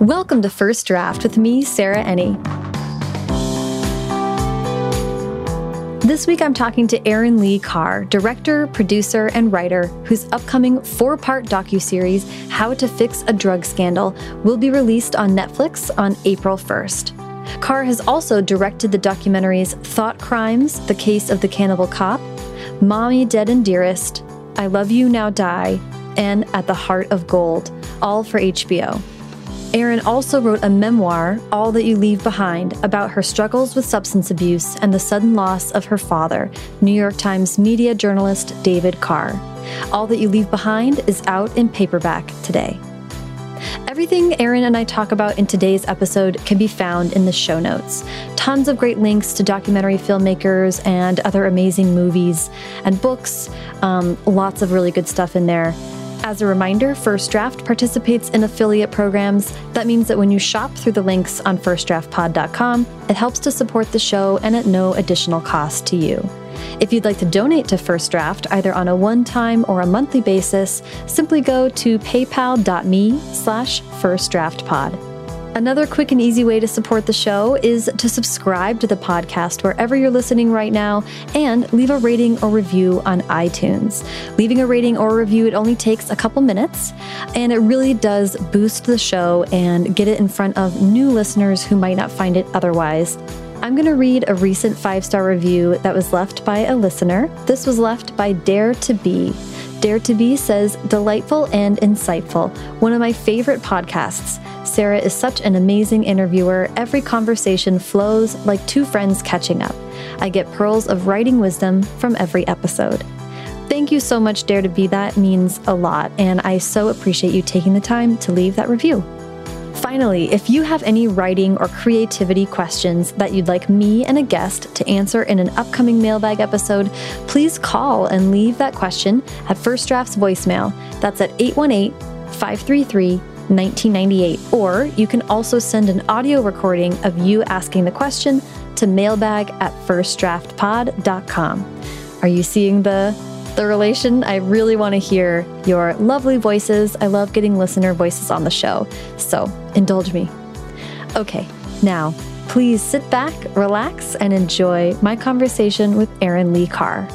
Welcome to First Draft with me, Sarah Enni. This week I'm talking to Erin Lee Carr, director, producer, and writer, whose upcoming four-part docuseries, How to Fix a Drug Scandal, will be released on Netflix on April 1st. Carr has also directed the documentaries Thought Crimes, The Case of the Cannibal Cop, Mommy Dead and Dearest, I Love You Now Die, and At the Heart of Gold, all for HBO. Erin also wrote a memoir, All That You Leave Behind, about her struggles with substance abuse and the sudden loss of her father, New York Times media journalist David Carr. All That You Leave Behind is out in paperback today. Everything Erin and I talk about in today's episode can be found in the show notes. Tons of great links to documentary filmmakers and other amazing movies and books. Um, lots of really good stuff in there. As a reminder, First Draft participates in affiliate programs. That means that when you shop through the links on firstdraftpod.com, it helps to support the show and at no additional cost to you. If you'd like to donate to First Draft, either on a one-time or a monthly basis, simply go to paypal.me slash firstdraftpod. Another quick and easy way to support the show is to subscribe to the podcast wherever you're listening right now and leave a rating or review on iTunes. Leaving a rating or review, it only takes a couple minutes and it really does boost the show and get it in front of new listeners who might not find it otherwise. I'm going to read a recent five star review that was left by a listener. This was left by Dare to Be. Dare to Be says, delightful and insightful. One of my favorite podcasts. Sarah is such an amazing interviewer. Every conversation flows like two friends catching up. I get pearls of writing wisdom from every episode. Thank you so much, Dare to Be. That means a lot, and I so appreciate you taking the time to leave that review. Finally, if you have any writing or creativity questions that you'd like me and a guest to answer in an upcoming mailbag episode, please call and leave that question at First Draft's voicemail. That's at 818 533 1998. Or you can also send an audio recording of you asking the question to mailbag at firstdraftpod.com. Are you seeing the the relation? I really want to hear your lovely voices. I love getting listener voices on the show. So, indulge me. Okay, now, please sit back, relax, and enjoy my conversation with Erin Lee Carr.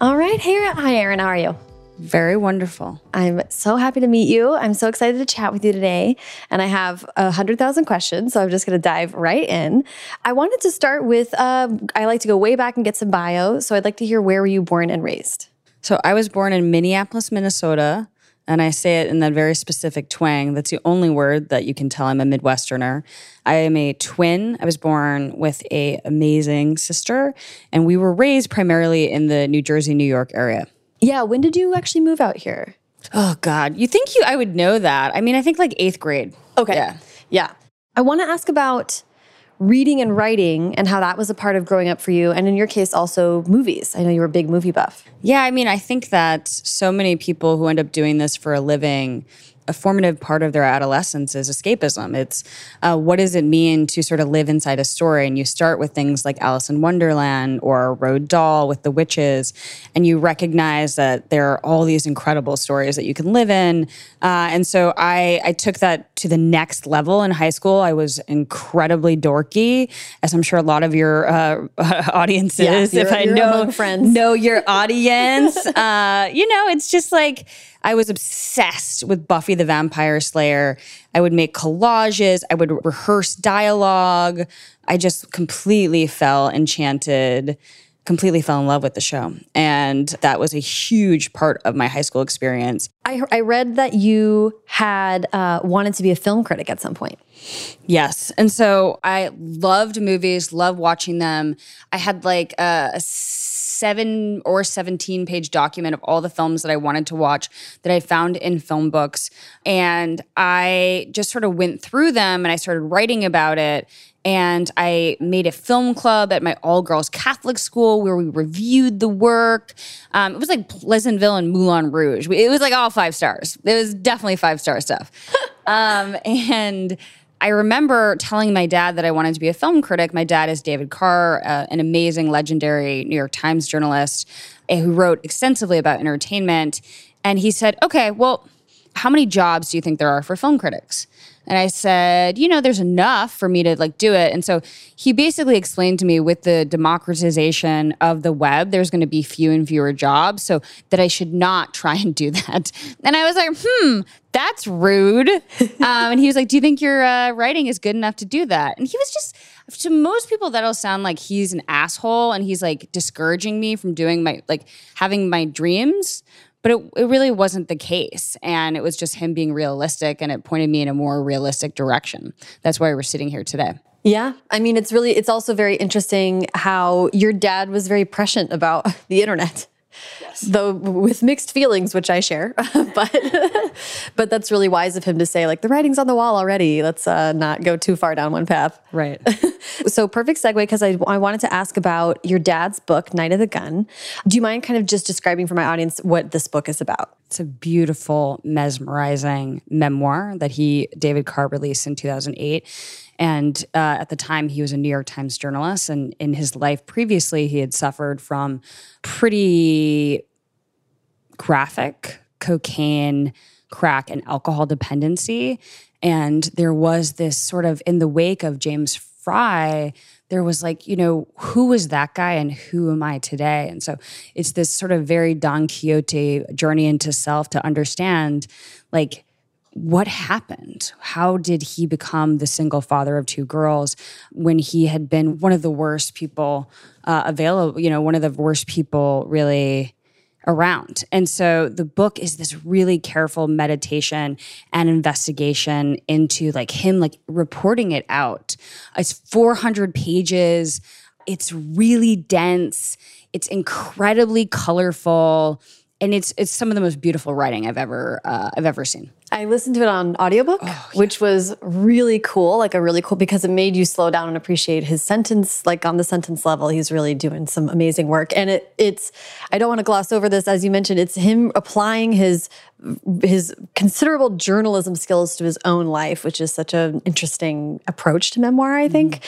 All right, here. hi, Erin. How are you? Very wonderful. I'm so happy to meet you. I'm so excited to chat with you today. And I have a 100,000 questions, so I'm just going to dive right in. I wanted to start with uh, I like to go way back and get some bio. So I'd like to hear where were you born and raised? So I was born in Minneapolis, Minnesota. And I say it in that very specific twang. That's the only word that you can tell I'm a Midwesterner. I am a twin. I was born with a amazing sister, and we were raised primarily in the New Jersey, New York area. Yeah. When did you actually move out here? Oh God, you think you I would know that? I mean, I think like eighth grade. Okay. Yeah. Yeah. I want to ask about reading and writing and how that was a part of growing up for you. And in your case, also movies. I know you were a big movie buff. Yeah. I mean, I think that so many people who end up doing this for a living a formative part of their adolescence is escapism. It's uh, what does it mean to sort of live inside a story? And you start with things like Alice in Wonderland or Roald Dahl with the witches, and you recognize that there are all these incredible stories that you can live in. Uh, and so I, I took that to the next level in high school. I was incredibly dorky, as I'm sure a lot of your uh, audiences, yeah, if I know friends, know your audience. Uh, you know, it's just like I was obsessed with Buffy the Vampire Slayer. I would make collages, I would rehearse dialogue. I just completely fell enchanted, completely fell in love with the show. And that was a huge part of my high school experience. I, I read that you had uh, wanted to be a film critic at some point. Yes. And so I loved movies, loved watching them. I had like a, a seven or 17 page document of all the films that I wanted to watch that I found in film books. And I just sort of went through them and I started writing about it. And I made a film club at my all girls Catholic school where we reviewed the work. Um, it was like Pleasantville and Moulin Rouge. It was like all five stars. It was definitely five star stuff. um, and I remember telling my dad that I wanted to be a film critic. My dad is David Carr, uh, an amazing, legendary New York Times journalist uh, who wrote extensively about entertainment. And he said, okay, well, how many jobs do you think there are for film critics? And I said, you know, there's enough for me to like do it. And so he basically explained to me with the democratization of the web, there's going to be few and fewer jobs. So that I should not try and do that. And I was like, hmm, that's rude. um, and he was like, do you think your uh, writing is good enough to do that? And he was just, to most people, that'll sound like he's an asshole and he's like discouraging me from doing my, like having my dreams but it, it really wasn't the case and it was just him being realistic and it pointed me in a more realistic direction that's why we're sitting here today yeah. I mean, it's really, it's also very interesting how your dad was very prescient about the internet. Yes. Though with mixed feelings, which I share, but but that's really wise of him to say like the writing's on the wall already. Let's uh, not go too far down one path. Right. so perfect segue because I, I wanted to ask about your dad's book, Night of the Gun. Do you mind kind of just describing for my audience what this book is about? It's a beautiful, mesmerizing memoir that he David Carr released in 2008 and uh, at the time, he was a New York Times journalist. And in his life previously, he had suffered from pretty graphic cocaine, crack, and alcohol dependency. And there was this sort of, in the wake of James Frey, there was like, you know, who was that guy and who am I today? And so it's this sort of very Don Quixote journey into self to understand, like, what happened? How did he become the single father of two girls when he had been one of the worst people uh, available, you know, one of the worst people really around. And so the book is this really careful meditation and investigation into like him like reporting it out. It's 400 pages. It's really dense. It's incredibly colorful and it's it's some of the most beautiful writing I've ever uh, I've ever seen. I listened to it on audiobook, oh, yeah. which was really cool, like a really cool because it made you slow down and appreciate his sentence. Like on the sentence level, he's really doing some amazing work. And it, it's, I don't want to gloss over this, as you mentioned, it's him applying his his considerable journalism skills to his own life, which is such an interesting approach to memoir, I think. Mm.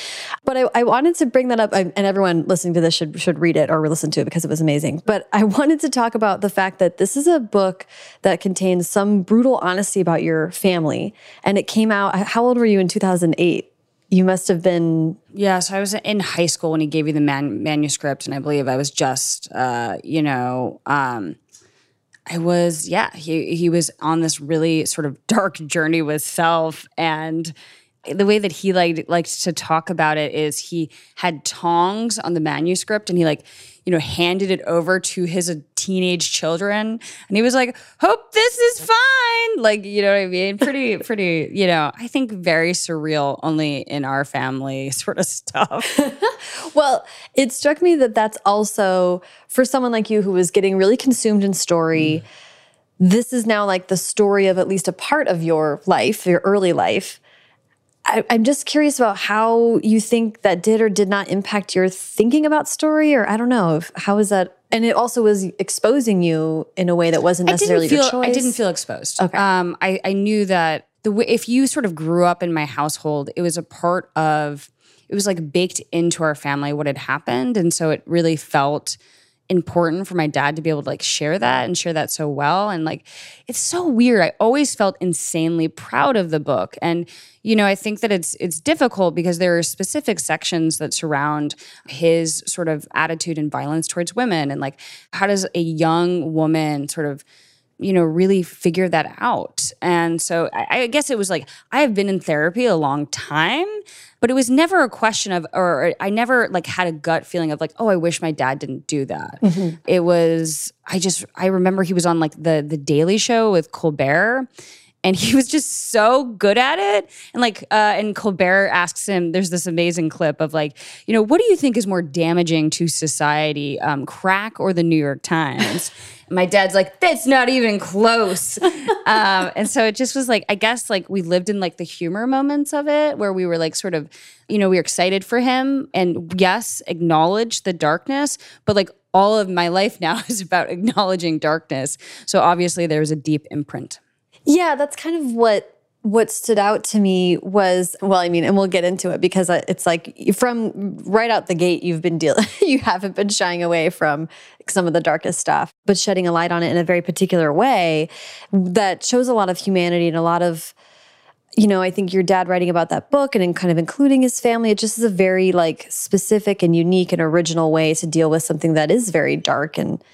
But I, I, wanted to bring that up, and everyone listening to this should should read it or listen to it because it was amazing. But I wanted to talk about the fact that this is a book that contains some brutal honesty about your family, and it came out. How old were you in two thousand eight? You must have been. Yeah, so I was in high school when he gave you the man manuscript, and I believe I was just, uh, you know. Um, I was, yeah, he he was on this really sort of dark journey with self and the way that he like liked to talk about it is he had tongs on the manuscript and he like you know handed it over to his uh, teenage children. And he was like hope this is fine. Like you know what i mean? Pretty pretty you know i think very surreal only in our family sort of stuff. Well it struck me that that's also for someone like you who was getting really consumed in story mm. this is now like the story of at least a part of your life your early life I, am just curious about how you think that did or did not impact your thinking about story, or I don't know. If, how is that? And it also was exposing you in a way that wasn't necessarily feel, your choice. I didn't feel exposed. Okay. Um, I, I knew that the way, if you sort of grew up in my household, it was a part of, it was like baked into our family what had happened. And so it really felt important for my dad to be able to like share that and share that so well. And like it's so weird. I always felt insanely proud of the book. And you know i think that it's it's difficult because there are specific sections that surround his sort of attitude and violence towards women. And like how does a young woman sort of you know, really figure that out. And so I, I, guess it was like I have been in therapy a long time, but it was never a question of, or I never like had a gut feeling of like, oh, I wish my dad didn't do that. Mm-hmm. It was, I just, I remember he was on like the the Daily Show with Colbert and he was just so good at it. And like, uh, and Colbert asks him, there's this amazing clip of like, you know, what do you think is more damaging to society, um, crack or the New York Times? my dad's like, that's not even close. um, and so it just was like, I guess like we lived in like the humor moments of it where we were like sort of, you know, we were excited for him and yes, acknowledge the darkness, but like all of my life now is about acknowledging darkness. So obviously there was a deep imprint. Yeah, that's kind of what what stood out to me was well i mean and we'll get into it because it's like from right out the gate you've been dealing you haven't been shying away from some of the darkest stuff but shedding a light on it in a very particular way that shows a lot of humanity and a lot of you know i think your dad writing about that book and in kind of including his family it just is a very like specific and unique and original way to deal with something that is very dark and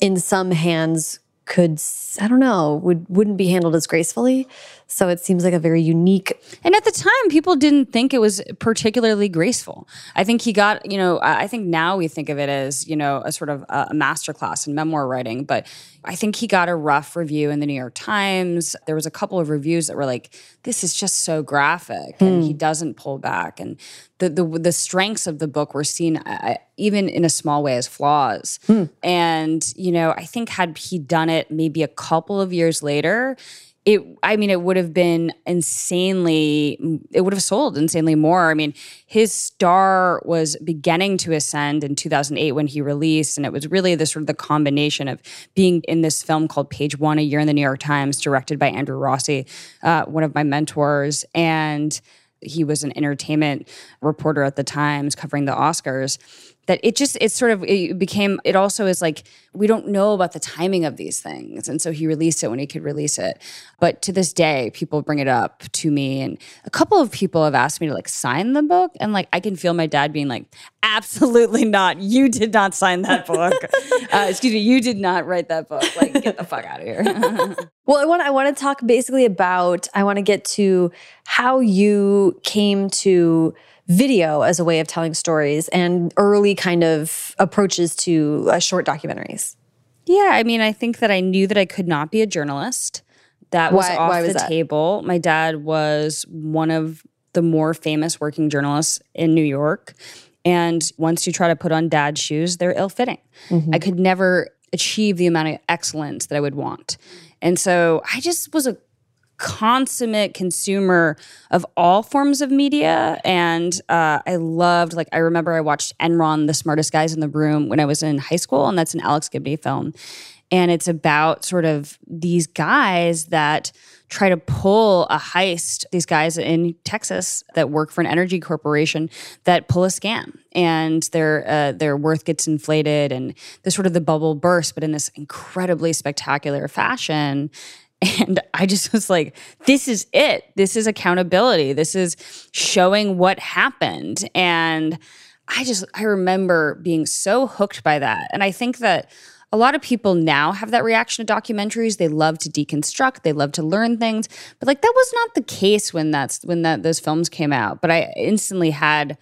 in some hands could I don't know would wouldn't be handled as gracefully. So it seems like a very unique. And at the time, people didn't think it was particularly graceful. I think he got you know I think now we think of it as you know a sort of a masterclass in memoir writing, but I think he got a rough review in the New York Times. There was a couple of reviews that were like, "This is just so graphic," and mm. he doesn't pull back. And the the the strengths of the book were seen uh, even in a small way as flaws. Mm. And you know, I think had he done it maybe a couple of years later, it i mean it would have been insanely it would have sold insanely more. I mean his star was beginning to ascend in 2008 when he released and it was really the sort of the combination of being in this film called page one a year in the new york times directed by andrew rossi uh, one of my mentors and he was an entertainment reporter at the times covering the oscars that it just it sort of it became it also is like we don't know about the timing of these things. And so he released it when he could release it. But to this day people bring it up to me. And a couple of people have asked me to like sign the book. And like i can feel my dad being like absolutely not. You did not sign that book. Uh, excuse me you did not write that book. Like get the fuck out of here. Well i want i want to talk basically about i want to get to how you came to video as a way of telling stories and early kind of approaches to uh, short documentaries? Yeah, I mean, I think that I knew that I could not be a journalist. That was why, off why was the that? table. My dad was one of the more famous working journalists in New York. And once you try to put on dad shoes, they're ill fitting. Mm-hmm. I could never achieve the amount of excellence that I would want. And so I just was a consummate consumer of all forms of media. And uh, I loved, like, I remember I watched Enron, The Smartest Guys in the Room, when I was in high school, and that's an Alex Gibney film. And it's about sort of these guys that try to pull a heist. These guys in Texas that work for an energy corporation that pull a scam, and their uh, their worth gets inflated, and the sort of the bubble bursts, but in this incredibly spectacular fashion. And I just was like, this is it. This is accountability. This is showing what happened. And I just, I remember being so hooked by that. And I think that a lot of people now have that reaction to documentaries. They love to deconstruct, they love to learn things. But like that was not the case when that's when that those films came out. But I instantly had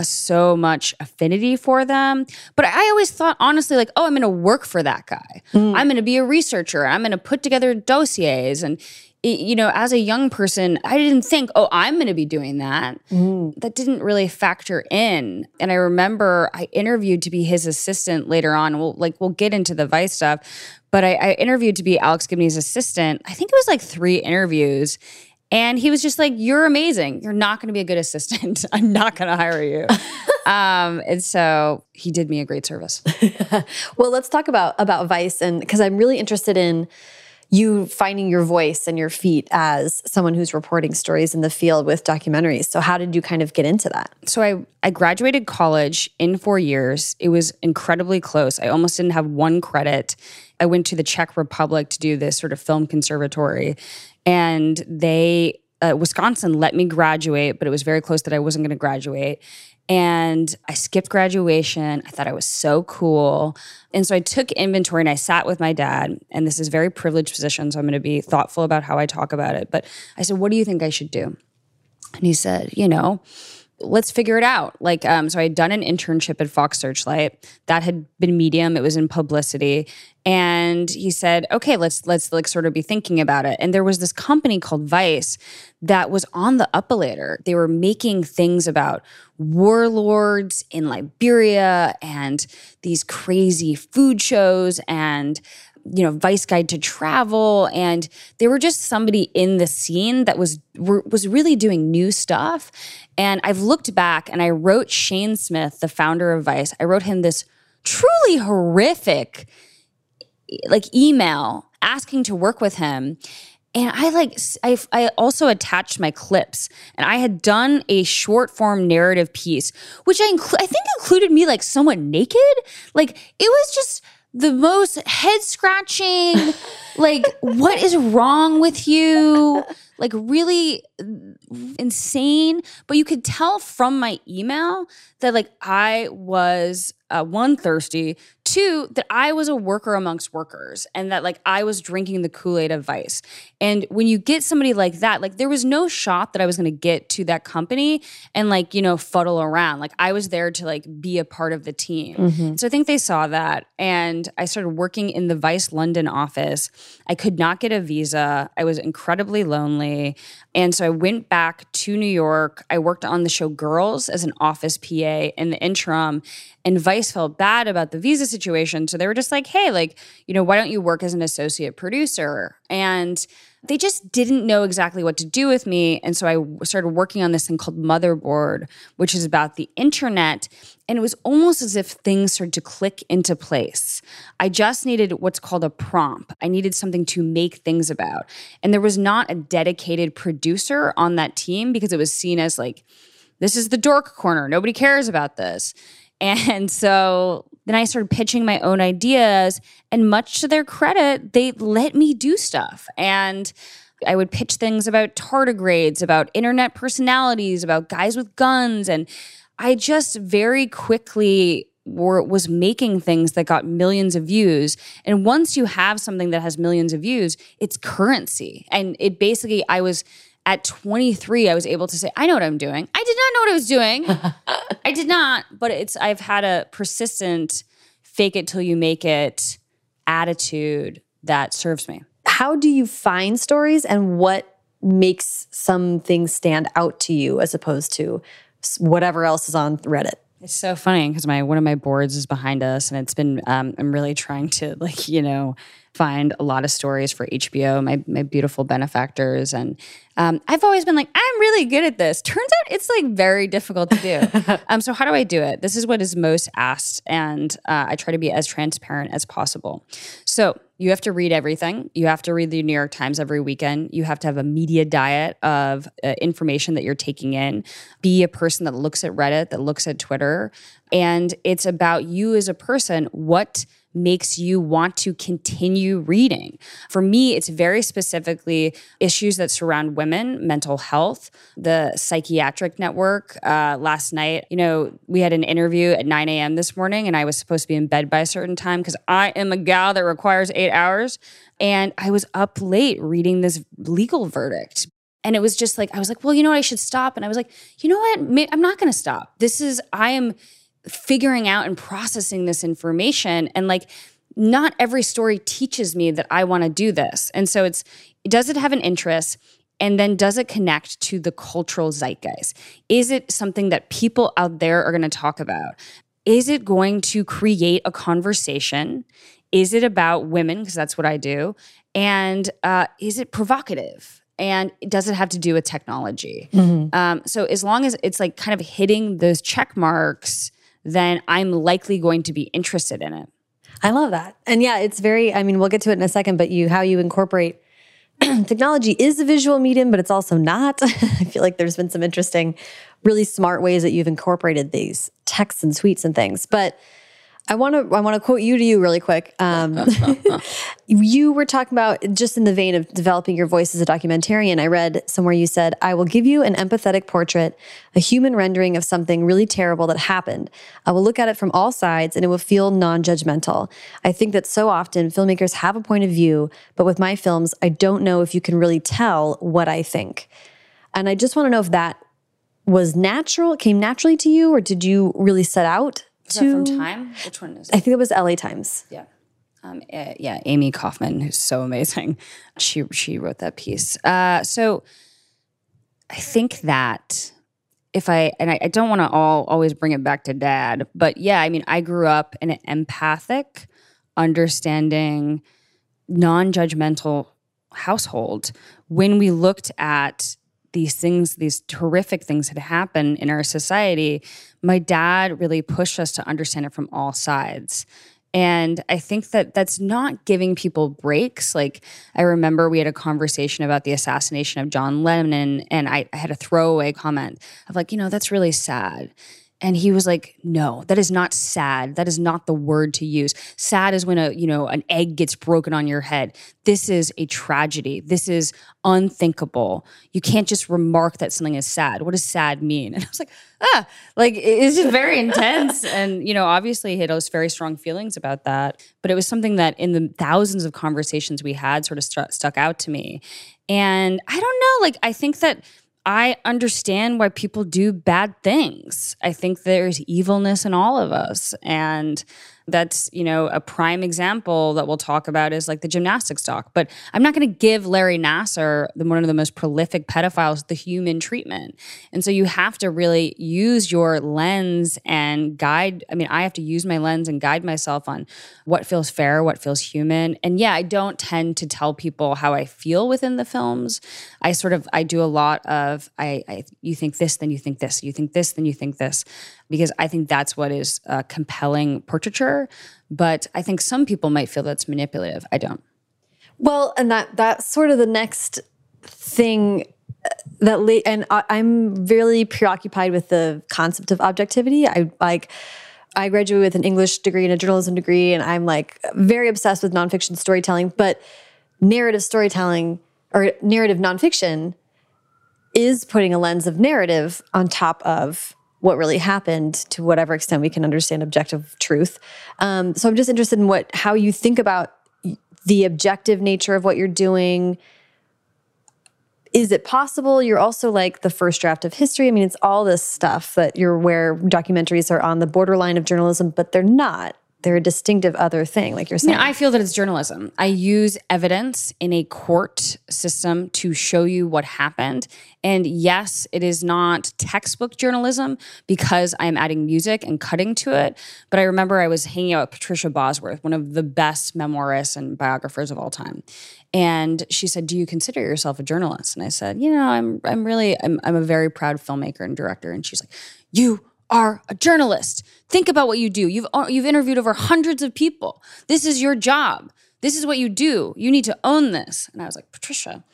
a, so much affinity for them. But I always thought, honestly, like, oh, I'm going to work for that guy. Mm. I'm going to be a researcher. I'm going to put together dossiers. And, you know, as a young person, I didn't think, oh, I'm going to be doing that. Mm. That didn't really factor in. And I remember I interviewed to be his assistant later on. We'll like we'll get into the Vice stuff, but I, I interviewed to be Alex Gibney's assistant. I think it was like three interviews. And he was just like, You're amazing. You're not going to be a good assistant. I'm not going to hire you. um, and so he did me a great service. well, let's talk about, about Vice. And because I'm really interested in you finding your voice and your feet as someone who's reporting stories in the field with documentaries. So, how did you kind of get into that? So, I, I graduated college in four years. It was incredibly close. I almost didn't have one credit. I went to the Czech Republic to do this sort of film conservatory and they uh, Wisconsin let me graduate, but it was very close that I wasn't going to graduate. And I skipped graduation. I thought I was so cool. And so I took inventory and I sat with my dad. And this is very privileged position, so I'm going to be thoughtful about how I talk about it. But I said, What do you think I should do? And he said, You know, let's figure it out. Like, um, so I had done an internship at Fox Searchlight. That had been medium. It was in publicity. And he said, okay, let's let's like sort of be thinking about it. And there was this company called Vice that was on the uppillator. They were making things about warlords in Liberia and these crazy food shows and you know vice guide to travel and they were just somebody in the scene that was were, was really doing new stuff. And i've looked back and i wrote shane smith the founder of vice. I wrote him this truly horrific like email asking to work with him. And I like I, I also attached my clips, and I had done a short form narrative piece, which I inclu- I think included me like somewhat naked. Like it was just the most head scratching. like what is wrong with you? Like really insane. But you could tell from my email that like I was uh, one thirsty two that i was a worker amongst workers and that like i was drinking the kool-aid of vice and when you get somebody like that like there was no shot that i was going to get to that company and like you know fuddle around. Like i was there to like be a part of the team. Mm-hmm. so i think they saw that and i started working in the vice london office. I could not get a visa. I was incredibly lonely and so i went back to new york i worked on the show girls as an office pa in the interim and vice felt bad about the visa situation. So they were just like, hey, like, you know, why don't you work as an associate producer? And they just didn't know exactly what to do with me. And so I started working on this thing called Motherboard, which is about the internet. And it was almost as if things started to click into place. I just needed what's called a prompt. I needed something to make things about. And there was not a dedicated producer on that team because it was seen as like, this is the dork corner. Nobody cares about this. And so then I started pitching my own ideas. And much to their credit, they let me do stuff. And I would pitch things about tardigrades, about internet personalities, about guys with guns. And I just very quickly were, was making things that got millions of views. And once you have something that has millions of views, it's currency. And it basically, I was at 23 i was able to say i know what i'm doing. I did not know what i was doing. I did not but it's i've had a persistent fake it till you make it attitude that serves me. How do you find stories and what makes some things stand out to you as opposed to whatever else is on reddit? It's so funny because my one of my boards is behind us, and it's been um, I'm really trying to like you know find a lot of stories for HBO, my my beautiful benefactors, and um, I've always been like I'm really good at this. Turns out it's like very difficult to do. um, so how do I do it? This is what is most asked, and uh, I try to be as transparent as possible. So you have to read everything. You have to read the New York Times every weekend. You have to have a media diet of uh, information that you're taking in. Be a person that looks at Reddit, that looks at Twitter. And it's about you as a person. What makes you want to continue reading. For me, it's very specifically issues that surround women, mental health, the psychiatric network. Uh, last night, you know, we had an interview at 9 a.m. this morning, and I was supposed to be in bed by a certain time because I am a gal that requires eight hours. And I was up late reading this legal verdict. And it was just like, I was like, well, you know what? I should stop. And I was like, you know what? I'm not going to stop. This is, I am figuring out and processing this information and like not every story teaches me that I want to do this. And so it's does it have an interest? And then does it connect to the cultural zeitgeist? Is it something that people out there are going to talk about? Is it going to create a conversation? Is it about women? Because that's what I do. And uh, is it provocative? And does it have to do with technology? Mm-hmm. Um, so as long as it's like kind of hitting those check marks, then I'm likely going to be interested in it. I love that. And yeah, it's very, I mean, we'll get to it in a second, but you, how you incorporate technology is a visual medium, but it's also not. I feel like there's been some interesting, really smart ways that you've incorporated these texts and tweets and things. But I want to I want to quote you to you really quick. Um, you were talking about just in the vein of developing your voice as a documentarian. I read somewhere you said, "I will give you an empathetic portrait, a human rendering of something really terrible that happened. I will look at it from all sides, and it will feel non-judgmental." I think that so often filmmakers have a point of view, but with my films, I don't know if you can really tell what I think. And I just want to know if that was natural, came naturally to you, or did you really set out to from Time. Which one is? It? I think it was LA Times. Yeah. Um, uh, yeah, Amy Kaufman, who's so amazing. She she wrote that piece. Uh, so I think that if I and I, I don't want to all always bring it back to dad, but yeah, I mean, I grew up in an empathic, understanding, non-judgmental household. When we looked at these things, these horrific things had happened in our society, my dad really pushed us to understand it from all sides. And I think that that's not giving people breaks. Like, I remember we had a conversation about the assassination of John Lennon, and I, I had a throwaway comment of, like, you know, that's really sad. And he was like, "No, that is not sad. That is not the word to use. Sad is when a, you know, an egg gets broken on your head. This is a tragedy. This is unthinkable. You can't just remark that something is sad. What does sad mean?" And I was like, "Ah, like it's just very intense." And you know, obviously, he had those very strong feelings about that. But it was something that, in the thousands of conversations we had, sort of st- stuck out to me. And I don't know, like I think that I understand why people do bad things. I think there's evilness in all of us. And that's, you know, a prime example that we'll talk about is like the gymnastics doc. But I'm not going to give Larry Nassar, the, one of the most prolific pedophiles, the human treatment. And so you have to really use your lens and guide. I mean, I have to use my lens and guide myself on what feels fair, what feels human. And yeah, I don't tend to tell people how I feel within the films. I sort of I do a lot of I, I you think this, then you think this, you think this, then you think this because I think that's what is compelling portraiture. But I think some people might feel that's manipulative. I don't. Well, and that that's sort of the next thing uh, that late and I, I'm really preoccupied with the concept of objectivity. I like I graduated with an English degree and a journalism degree, and I'm like very obsessed with nonfiction storytelling. But narrative storytelling or narrative nonfiction is putting a lens of narrative on top of what really happened to whatever extent we can understand objective truth. Um, so I'm just interested in what how you think about the objective nature of what you're doing. Is it possible you're also like the first draft of history? I mean, it's all this stuff that you're where documentaries are on the borderline of journalism, but they're not they're a distinctive other thing, like you're saying. I, I feel that it's journalism. I use evidence in a court system to show you what happened. And yes, it is not textbook journalism because I'm adding music and cutting to it. But I remember I was hanging out with Patricia Bosworth, one of the best memoirists and biographers of all time. And she said, "Do you consider yourself a journalist?" And I said, "You know, I'm I'm really I'm I'm a very proud filmmaker and director." And she's like, "You are a journalist. Think about what you do. You've uh, you've interviewed over hundreds of people. This is your job. This is what you do. You need to own this." And I was like, "Patricia."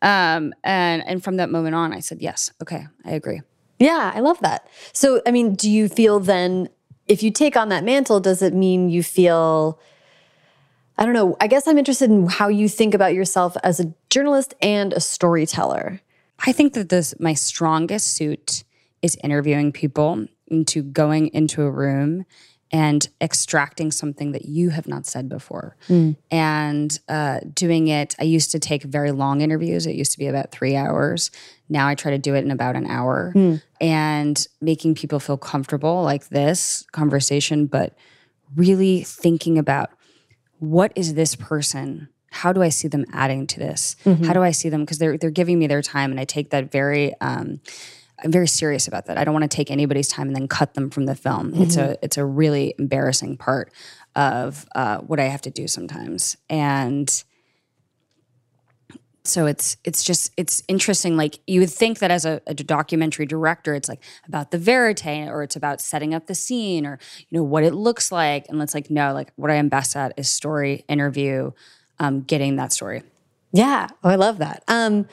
Um, and and from that moment on, I said, "Yes, okay, I agree." Yeah, I love that. So, I mean, do you feel then if you take on that mantle, does it mean you feel I don't know. I guess I'm interested in how you think about yourself as a journalist and a storyteller. I think that this my strongest suit is interviewing people into going into a room and extracting something that you have not said before. Mm. and uh, doing it i used to take very long interviews. It used to be about three hours. Now i try to do it in about an hour. Mm. and making people feel comfortable like this conversation but really thinking about what is this person? How do i see them adding to this? Mm-hmm. how do i see them? Because they're, they're giving me their time and i take that very um, I'm very serious about that. I don't want to take anybody's time and then cut them from the film. Mm-hmm. It's a it's a really embarrassing part of uh, what I have to do sometimes, and so it's it's just it's interesting. Like you would think that as a, a, documentary director, it's like about the verite, or it's about setting up the scene, or you know what it looks like, and it's like no, like what I am best at is story, interview, um, getting that story. Yeah, oh, I love that. Um,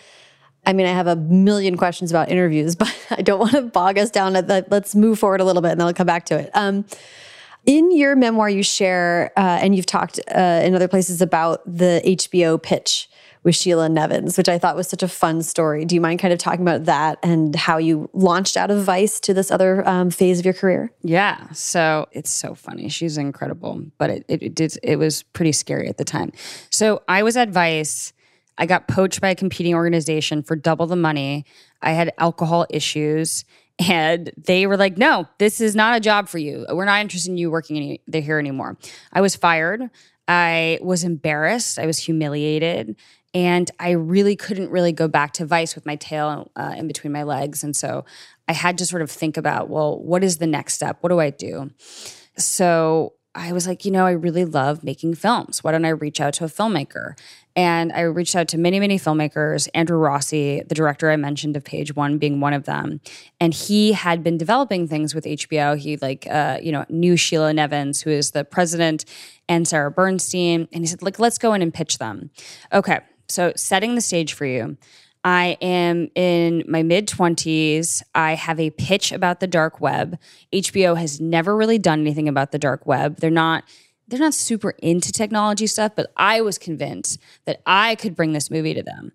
I mean, I have a million questions about interviews, but I don't want to bog us down. At that. Let's move forward a little bit, and then I'll come back to it. Um, in your memoir, you share, uh, and you've talked uh, in other places about the HBO pitch with Sheila Nevins, which I thought was such a fun story. Do you mind kind of talking about that and how you launched out of Vice to this other um, phase of your career? Yeah, so it's so funny. She's incredible, but it, it, it did it was pretty scary at the time. So I was at Vice I got poached by a competing organization for double the money. I had alcohol issues. And they were like, no, this is not a job for you. We're not interested in you working any, here anymore. I was fired. I was embarrassed. I was humiliated. And I really couldn't really go back to Vice with my tail uh, in between my legs. And so I had to sort of think about, well, what is the next step? What do I do? So I was like, you know, I really love making films. Why don't I reach out to a filmmaker? And I reached out to many, many filmmakers, Andrew Rossi, the director I mentioned of Page One being one of them. And he had been developing things with HBO. He like, uh, you know, knew Sheila Nevins, who is the president, and Sarah Bernstein. And he said, like, let's go in and pitch them. Okay. So setting the stage for you. I am in my mid 20s. I have a pitch about the dark web. HBO has never really done anything about the dark web. They're not they're not super into technology stuff, but I was convinced that I could bring this movie to them.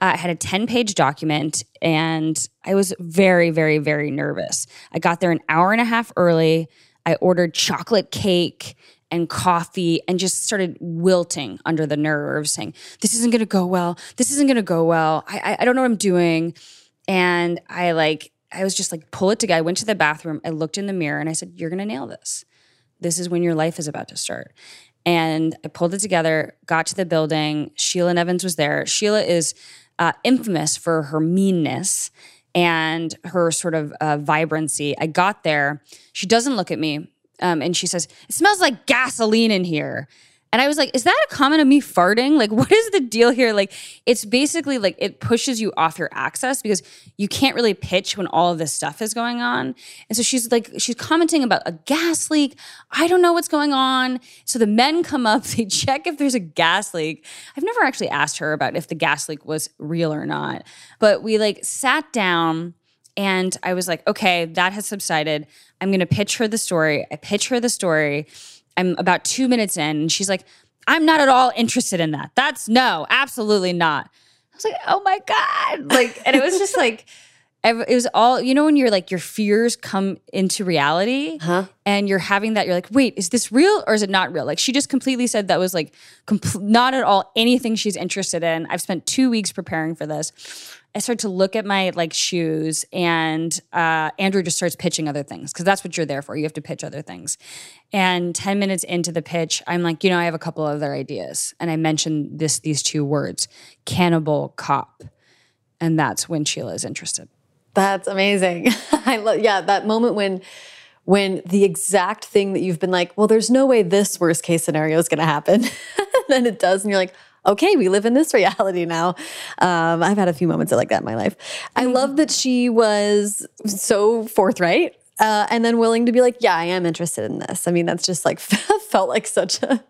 Uh, I had a 10 page document and I was very, very, very nervous. I got there an hour and a half early. I ordered chocolate cake and coffee and just started wilting under the nerves, saying, This isn't gonna go well. This isn't gonna go well. I, I, I don't know what I'm doing. And I like, I was just like, pull it together. I went to the bathroom. I looked in the mirror and I said, You're gonna nail this. This is when your life is about to start. And I pulled it together, got to the building. Sheila Nevins was there. Sheila is uh, infamous for her meanness and her sort of uh, vibrancy. I got there. She doesn't look at me. Um, and she says, It smells like gasoline in here. And I was like, is that a comment of me farting? Like, what is the deal here? Like, it's basically like it pushes you off your access because you can't really pitch when all of this stuff is going on. And so she's like, she's commenting about a gas leak. I don't know what's going on. So the men come up, they check if there's a gas leak. I've never actually asked her about if the gas leak was real or not. But we like sat down and I was like, okay, that has subsided. I'm going to pitch her the story. I pitch her the story. I'm about two minutes in, and she's like, I'm not at all interested in that. That's no, absolutely not. I was like, oh my God. Like, and it was just like, it was all, you know, when you're like, your fears come into reality huh? and you're having that, you're like, wait, is this real or is it not real? Like, she just completely said that was like, compl- not at all anything she's interested in. I've spent two weeks preparing for this. I start to look at my like shoes, and uh, Andrew just starts pitching other things because that's what you're there for. You have to pitch other things. And ten minutes into the pitch, I'm like, you know, I have a couple other ideas, and I mentioned this these two words, cannibal cop, and that's when Sheila is interested. That's amazing. I love yeah that moment when when the exact thing that you've been like, well, there's no way this worst case scenario is going to happen, then it does, and you're like okay, we live in this reality now. Um, I've had a few moments like that in my life. I love that she was so forthright uh, and then willing to be like, yeah, I am interested in this. I mean, that's just like felt like such a.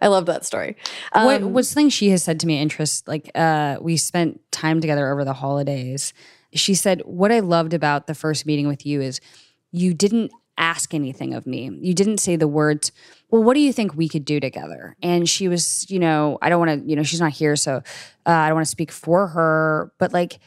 I love that story. Um, what, what's something she has said to me? Interest like uh, we spent time together over the holidays. She said, "What I loved about the first meeting with you is you didn't ask anything of me. You didn't say the words, well, what do you think we could do together? And she was, you know, I don't want to, you know, she's not here, so uh, I don't want to speak for her, but like,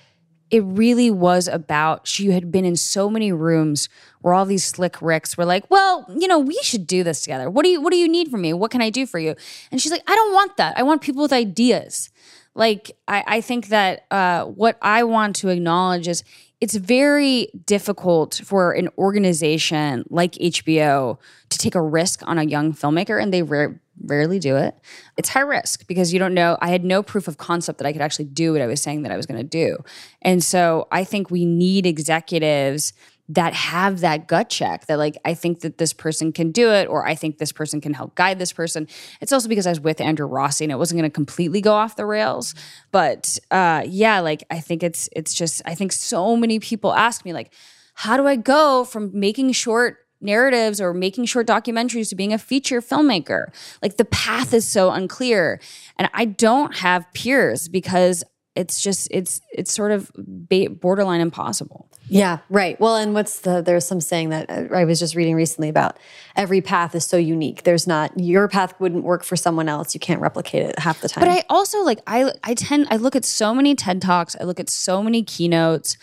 it really was about she had been in so many rooms where all these slick ricks were like well you know we should do this together. What do you what do you need from me? What can i do for you? And she's like i don't want that. I want people with ideas like i, I think that uh, what i want to acknowledge is it's very difficult for an organization like HBO to take a risk on a young filmmaker, and they rare, rarely do it. It's high risk because you don't know. I had no proof of concept that I could actually do what I was saying that I was going to do. And so I think we need executives that have that gut check that like I think that this person can do it or I think this person can help guide this person. It's also because I was with Andrew Rossi and it wasn't going to completely go off the rails. But uh yeah, like I think it's it's just I think so many people ask me like how do I go from making short narratives or making short documentaries to being a feature filmmaker? Like the path is so unclear. And I don't have peers because it's just it's it's sort of borderline impossible. Yeah, right. Well, and what's the there's some saying that uh, I was just reading recently about every path is so unique. There's not your path wouldn't work for someone else. You can't replicate it half the time. But I also like I I tend I look at so many TED Talks, I look at so many keynotes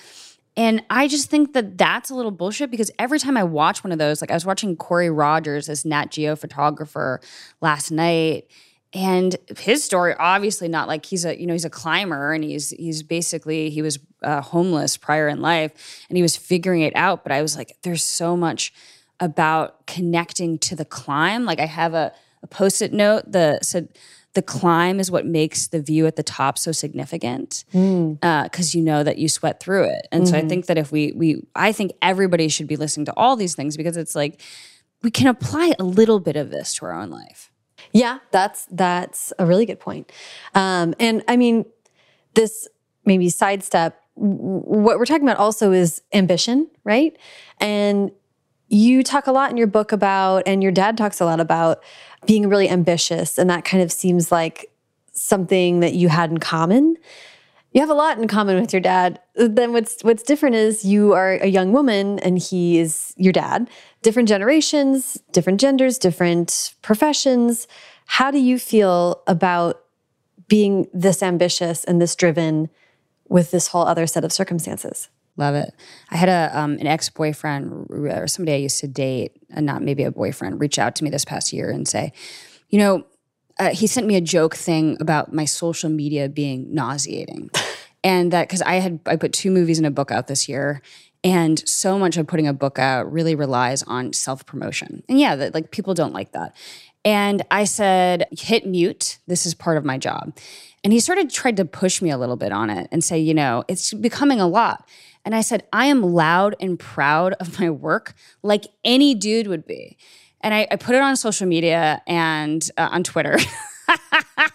and I just think that that's a little bullshit because every time I watch one of those, like I was watching Corey Rogers, this Nat Geo photographer last night, and his story obviously not like he's a you know he's a climber and he's he's basically he was uh, homeless prior in life and he was figuring it out but i was like there's so much about connecting to the climb like i have a, a post-it note that said the climb is what makes the view at the top so significant because mm. uh, you know that you sweat through it and mm-hmm. so i mm-hmm. think that if we we i think everybody should be listening to all these things because it's like we can apply a little bit of this to our own life. Yeah, that's that's a really good point. Um, and I mean, this maybe sidestep. What we're talking about also is ambition, right? And you talk a lot in your book about, and your dad talks a lot about being really ambitious, and that kind of seems like something that you had in common. You have a lot in common with your dad. Then what's what's different is you are a young woman and he is your dad. Different generations, different genders, different professions. How do you feel about being this ambitious and this driven with this whole other set of circumstances? Love it. I had a um, an ex boyfriend or somebody I used to date, and not maybe a boyfriend, reach out to me this past year and say, you know, uh, he sent me a joke thing about my social media being nauseating, and that because I had I put two movies and a book out this year, and so much of putting a book out really relies on self promotion, and yeah, that like people don't like that. And I said, hit mute. This is part of my job. And he sort of tried to push me a little bit on it and say, you know, it's becoming a lot. And I said, I am loud and proud of my work like any dude would be. And I, I put it on social media and uh, on Twitter.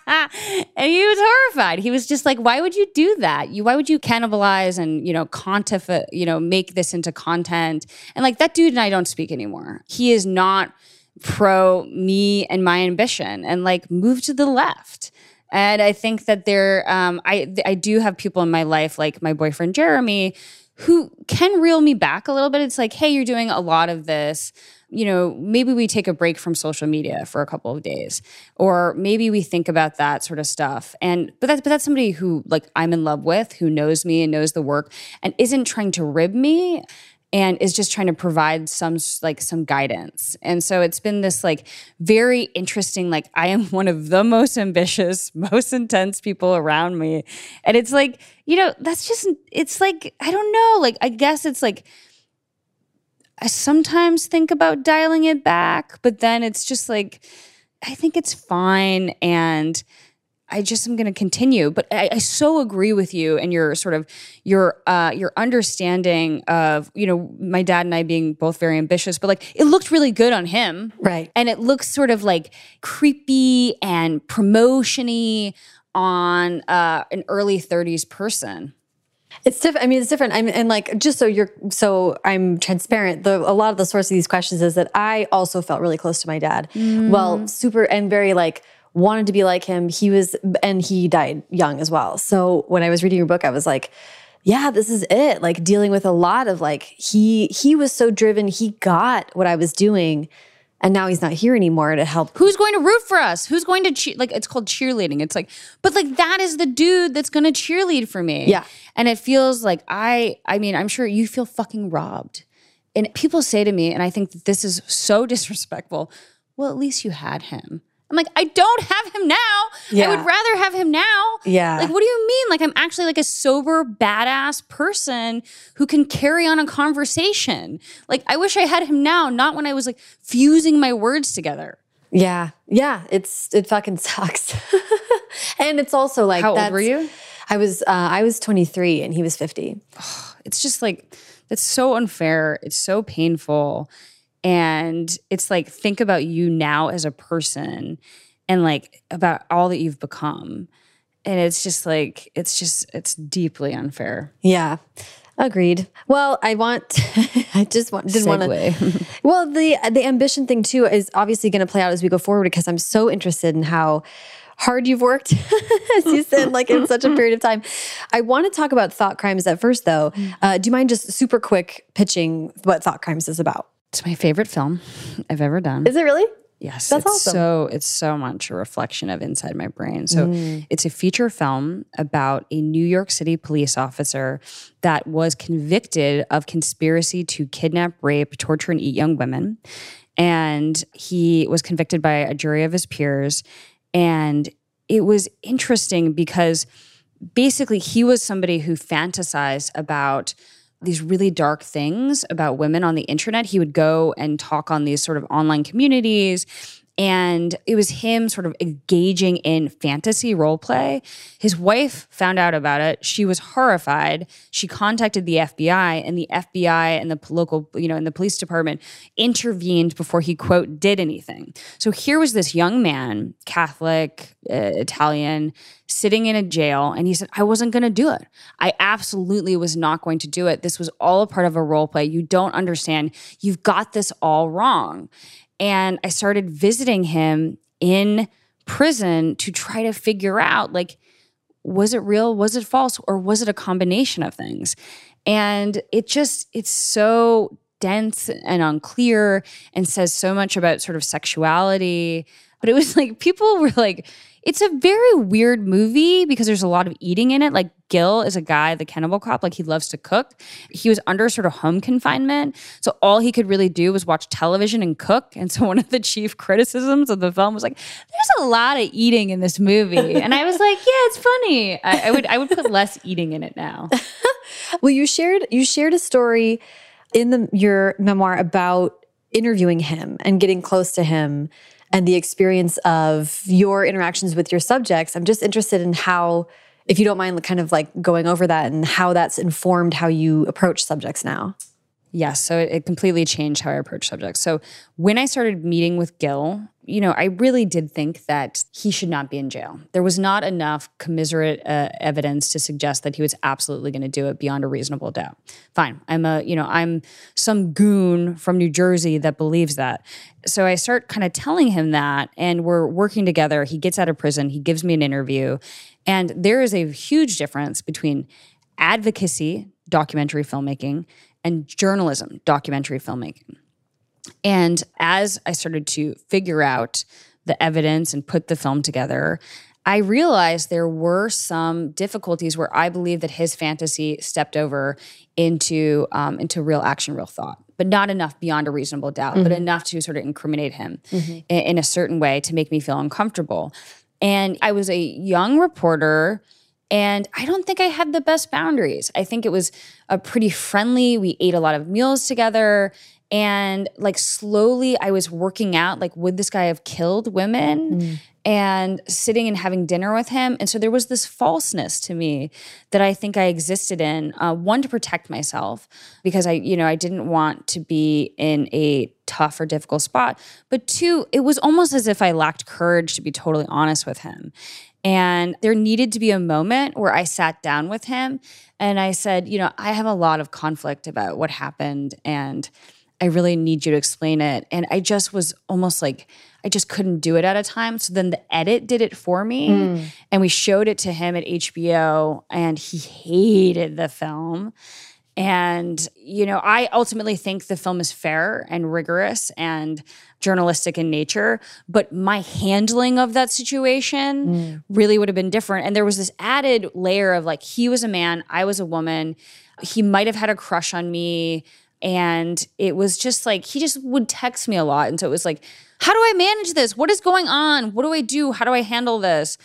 and he was horrified. He was just like, "Why would you do that? You why would you cannibalize and you know contif- you know make this into content?" And like that dude and I don't speak anymore. He is not pro me and my ambition, and like move to the left. And I think that there, um, I I do have people in my life like my boyfriend Jeremy, who can reel me back a little bit. It's like, hey, you're doing a lot of this. You know, maybe we take a break from social media for a couple of days, or maybe we think about that sort of stuff. And but that's but that's somebody who like I'm in love with, who knows me and knows the work, and isn't trying to rib me and is just trying to provide some like some guidance. And so it's been this like very interesting like I am one of the most ambitious, most intense people around me. And it's like, you know, that's just it's like I don't know, like I guess it's like I sometimes think about dialing it back, but then it's just like I think it's fine and I just am going to continue. But I, I, so agree with you and your sort of your uh, your understanding of you know my dad and I being both very ambitious, but like it looked really good on him, right? And it looks sort of like creepy and promotiony on uh, an early thirties person. It's different. I mean, it's different. I'm and like just so you're so I'm transparent. The a lot of the source of these questions is that I also felt really close to my dad. Mm. Well, super and very like wanted to be like him. He was, and he died young as well. So when I was reading your book, I was like, yeah, this is it. Like dealing with a lot of like, he, he was so driven. He got what I was doing. And now he's not here anymore to help. Who's going to root for us? Who's going to cheer? Like it's called cheerleading. It's like, but like that is the dude that's going to cheerlead for me. Yeah. And it feels like I, I mean, I'm sure you feel fucking robbed. And people say to me, and I think that this is so disrespectful. Well, at least you had him. I'm like, I don't have him now. Yeah. I would rather have him now. Yeah. Like, what do you mean? Like, I'm actually like a sober, badass person who can carry on a conversation. Like, I wish I had him now, not when I was like fusing my words together. Yeah. Yeah. It's, it fucking sucks. and it's also like, how old were you? I was, uh, I was 23 and he was 50. it's just like, it's so unfair. It's so painful. And it's like, think about you now as a person and like about all that you've become. And it's just like, it's just, it's deeply unfair. Yeah. Agreed. Well, I want. I just want, didn't want to. well, the the ambition thing too is obviously going to play out as we go forward because I'm so interested in how hard you've worked, as you said, like in such a period of time. I want to talk about thought crimes at first, though. Mm. Uh, do you mind just super quick pitching what thought crimes is about? It's my favorite film I've ever done. Is it really? Yes, that's awesome. So it's so much a reflection of inside my brain. So mm. it's a feature film about a New York City police officer that was convicted of conspiracy to kidnap, rape, torture, and eat young women. And he was convicted by a jury of his peers. And it was interesting because basically he was somebody who fantasized about these really dark things about women on the internet. He would go and talk on these sort of online communities and it was him sort of engaging in fantasy role play. His wife found out about it. She was horrified. She contacted the FBI, and the FBI and the local, you know, and the police department intervened before he quote did anything. So here was this young man, Catholic, uh, Italian, sitting in a jail, and he said, "I wasn't going to do it. I absolutely was not going to do it. This was all a part of a role play. You don't understand. You've got this all wrong." And I started visiting him in prison to try to figure out like, was it real? Was it false? Or was it a combination of things? And it just, it's so dense and unclear and says so much about sort of sexuality. But it was like people were like, it's a very weird movie because there's a lot of eating in it. Like Gil is a guy, the cannibal cop, like he loves to cook. He was under sort of home confinement. So all he could really do was watch television and cook. And so one of the chief criticisms of the film was like, there's a lot of eating in this movie. And I was like, yeah, it's funny. I, I would I would put less eating in it now. well, you shared you shared a story in the your memoir about interviewing him and getting close to him and the experience of your interactions with your subjects. I'm just interested in how, if you don't mind, kind of like going over that and how that's informed how you approach subjects now. Yes, so it, it completely changed how I approach subjects. So when I started meeting with Gil, you know, I really did think that he should not be in jail. There was not enough commiserate uh, evidence to suggest that he was absolutely going to do it beyond a reasonable doubt. Fine, I'm a, you know, I'm some goon from New Jersey that believes that. So I start kind of telling him that, and we're working together. He gets out of prison, he gives me an interview, and there is a huge difference between advocacy, documentary filmmaking, and journalism, documentary filmmaking. And as I started to figure out the evidence and put the film together, I realized there were some difficulties where I believe that his fantasy stepped over into um, into real action, real thought, but not enough beyond a reasonable doubt, mm-hmm. but enough to sort of incriminate him mm-hmm. in, in a certain way to make me feel uncomfortable. And I was a young reporter. And I don't think I had the best boundaries. I think it was a pretty friendly. We ate a lot of meals together and like slowly I was working out like would this guy have killed women? Mm. and sitting and having dinner with him. And so there was this falseness to me that I think I existed in uh, one to protect myself because I you know I didn't want to be in a tough or difficult spot. But two it was almost as if I lacked courage to be totally honest with him. And there needed to be a moment where I sat down with him and I said, you know, I have a lot of conflict about what happened and I really need you to explain it. And I just was almost like, I just couldn't do it at a time. So then the edit did it for me. Mm. And we showed it to him at HBO, and he hated the film. And, you know, I ultimately think the film is fair and rigorous and journalistic in nature, but my handling of that situation mm. really would have been different. And there was this added layer of like, he was a man, I was a woman. He might have had a crush on me and it was just like, he just would text me a lot. And so it was like, how do I manage this? What is going on? What do I do? How do I handle this?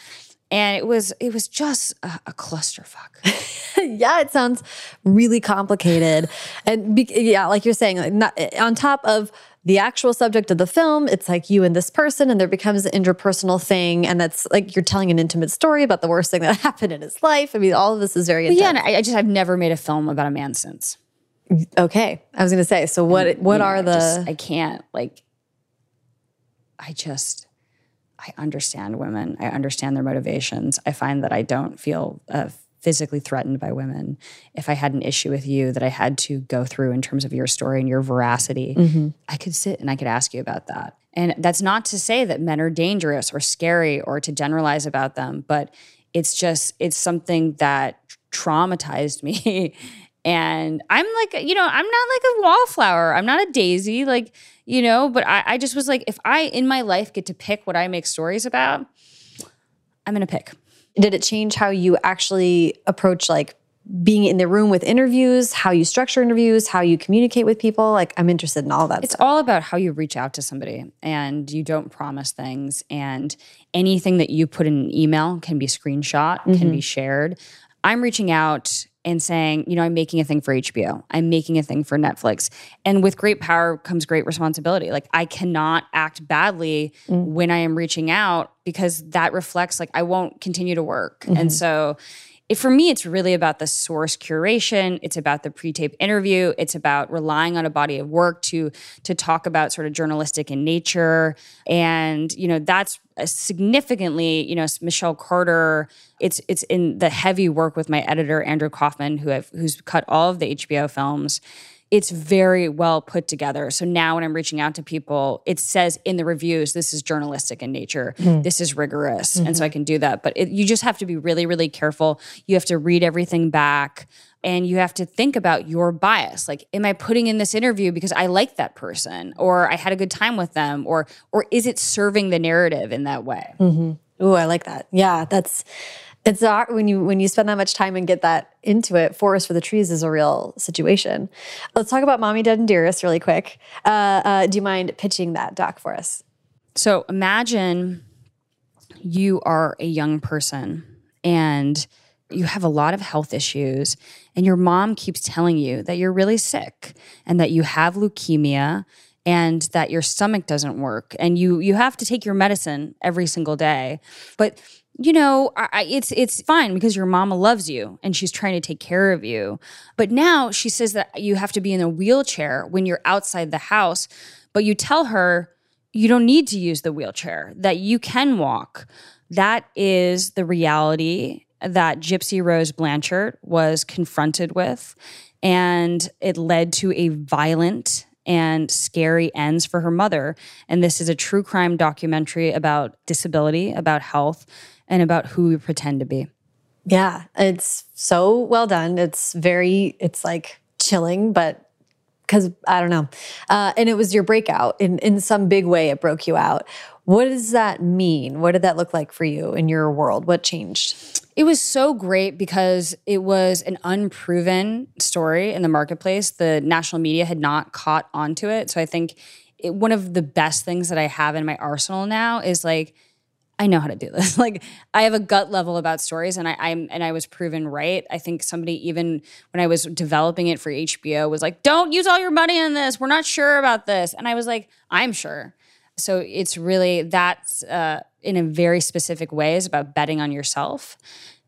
And it was it was just a, a clusterfuck. yeah, it sounds really complicated, and be, yeah, like you're saying, like not, on top of the actual subject of the film, it's like you and this person, and there becomes an interpersonal thing, and that's like you're telling an intimate story about the worst thing that happened in his life. I mean, all of this is very yeah. And I, I just I've never made a film about a man since. Okay, I was going to say. So what? And, what are know, the? Just, I can't like. I just, I understand women. I understand their motivations. I find that I don't feel uh, physically threatened by women. If I had an issue with you that I had to go through in terms of your story and your veracity, mm-hmm. I could sit and I could ask you about that. And that's not to say that men are dangerous or scary or to generalize about them, but it's just it's something that traumatized me and I'm like, you know, I'm not like a wallflower. I'm not a daisy, like, you know, but I, I just was like, if I in my life get to pick what I make stories about, I'm gonna pick. Did it change how you actually approach like being in the room with interviews, how you structure interviews, how you communicate with people? Like, I'm interested in all that. It's stuff. all about how you reach out to somebody and you don't promise things. And anything that you put in an email can be screenshot, mm -hmm. can be mm-hmm. shared. I'm reaching out and saying, you know, I'm making a thing for HBO. I'm making a thing for Netflix. And with great power comes great responsibility. Like I cannot act badly mm. when I am reaching out because that reflects like I won't continue to work. Mm-hmm. And so it, for me, it's really about the source curation. It's about the pre-tape interview. It's about relying on a body of work to to talk about sort of journalistic in nature, and you know that's significantly, you know, Michelle Carter. It's it's in the heavy work with my editor Andrew Kaufman, who have who's cut all of the HBO films it's very well put together. So now when I'm reaching out to people, it says in the reviews, this is journalistic in nature, mm. this is rigorous. Mm-hmm. And so mm-hmm. I can do that. But it, you just have to be really, really careful. You have to read everything back and you have to think about your bias like am i putting in this interview because i like that person or i had a good time with them or or is it serving the narrative in that way mm-hmm. oh i like that yeah that's it's hard when you when you spend that much time and get that into it. Forest for the trees is a real situation. Let's talk about Mommy Dead and Dearest really quick. Uh, uh, do you mind pitching that doc for us? So imagine you are a young person and you have a lot of health issues, and your mom keeps telling you that you're really sick and that you have leukemia and that your stomach doesn't work and you you have to take your medicine every single day but you know, I, it's it's fine because your mama loves you and she's trying to take care of you. But now she says that you have to be in a wheelchair when you're outside the house, but you tell her you don't need to use the wheelchair, that you can walk. That is the reality that Gypsy Rose Blanchard was confronted with. And it led to a violent and scary ends for her mother. And this is a true crime documentary about disability, about health and about who we pretend to be. Yeah, it's so well done. It's very, it's like chilling, but because I don't know. Uh, and it was your breakout in, in some big way, it broke you out. What does that mean? What did that look like for you in your world? What changed? It was so great because it was an unproven story in the marketplace. The national media had not caught onto it. So I think it, one of the best things that I have in my arsenal now is like, I know how to do this. Like I have a gut level about stories, and I, I'm and I was proven right. I think somebody even when I was developing it for HBO was like, "Don't use all your money on this. We're not sure about this." And I was like, "I'm sure." So it's really that's uh, in a very specific way is about betting on yourself.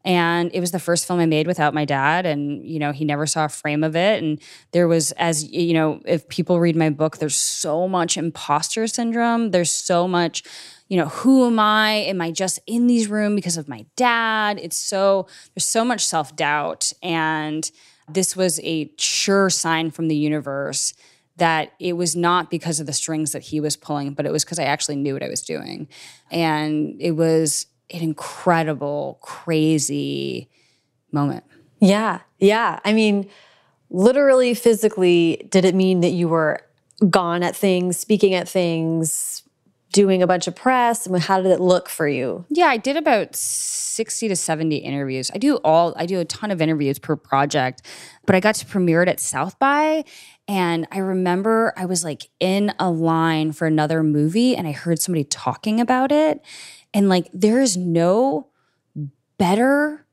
And it was the first film I made without my dad. And, you know, he never saw a frame of it. And there was, as, you know, if people read my book, there's so much imposter syndrome. There's so much you know, who am I? Am I just in these rooms because of my dad? It's so, there's so much self doubt. And this was a sure sign from the universe that it was not because of the strings that he was pulling, but it was because I actually knew what I was doing. And it was an incredible, crazy moment. Yeah. Yeah. I mean, literally, physically, did it mean that you were gone at things, speaking at things, doing a bunch of press? and how did it look for you? Yeah, I did about 60 to 70 interviews. I do all I do a ton of interviews per project, but I got to premiere it at South by and I remember I was like in a line for another movie and I heard somebody talking about it and like there is no better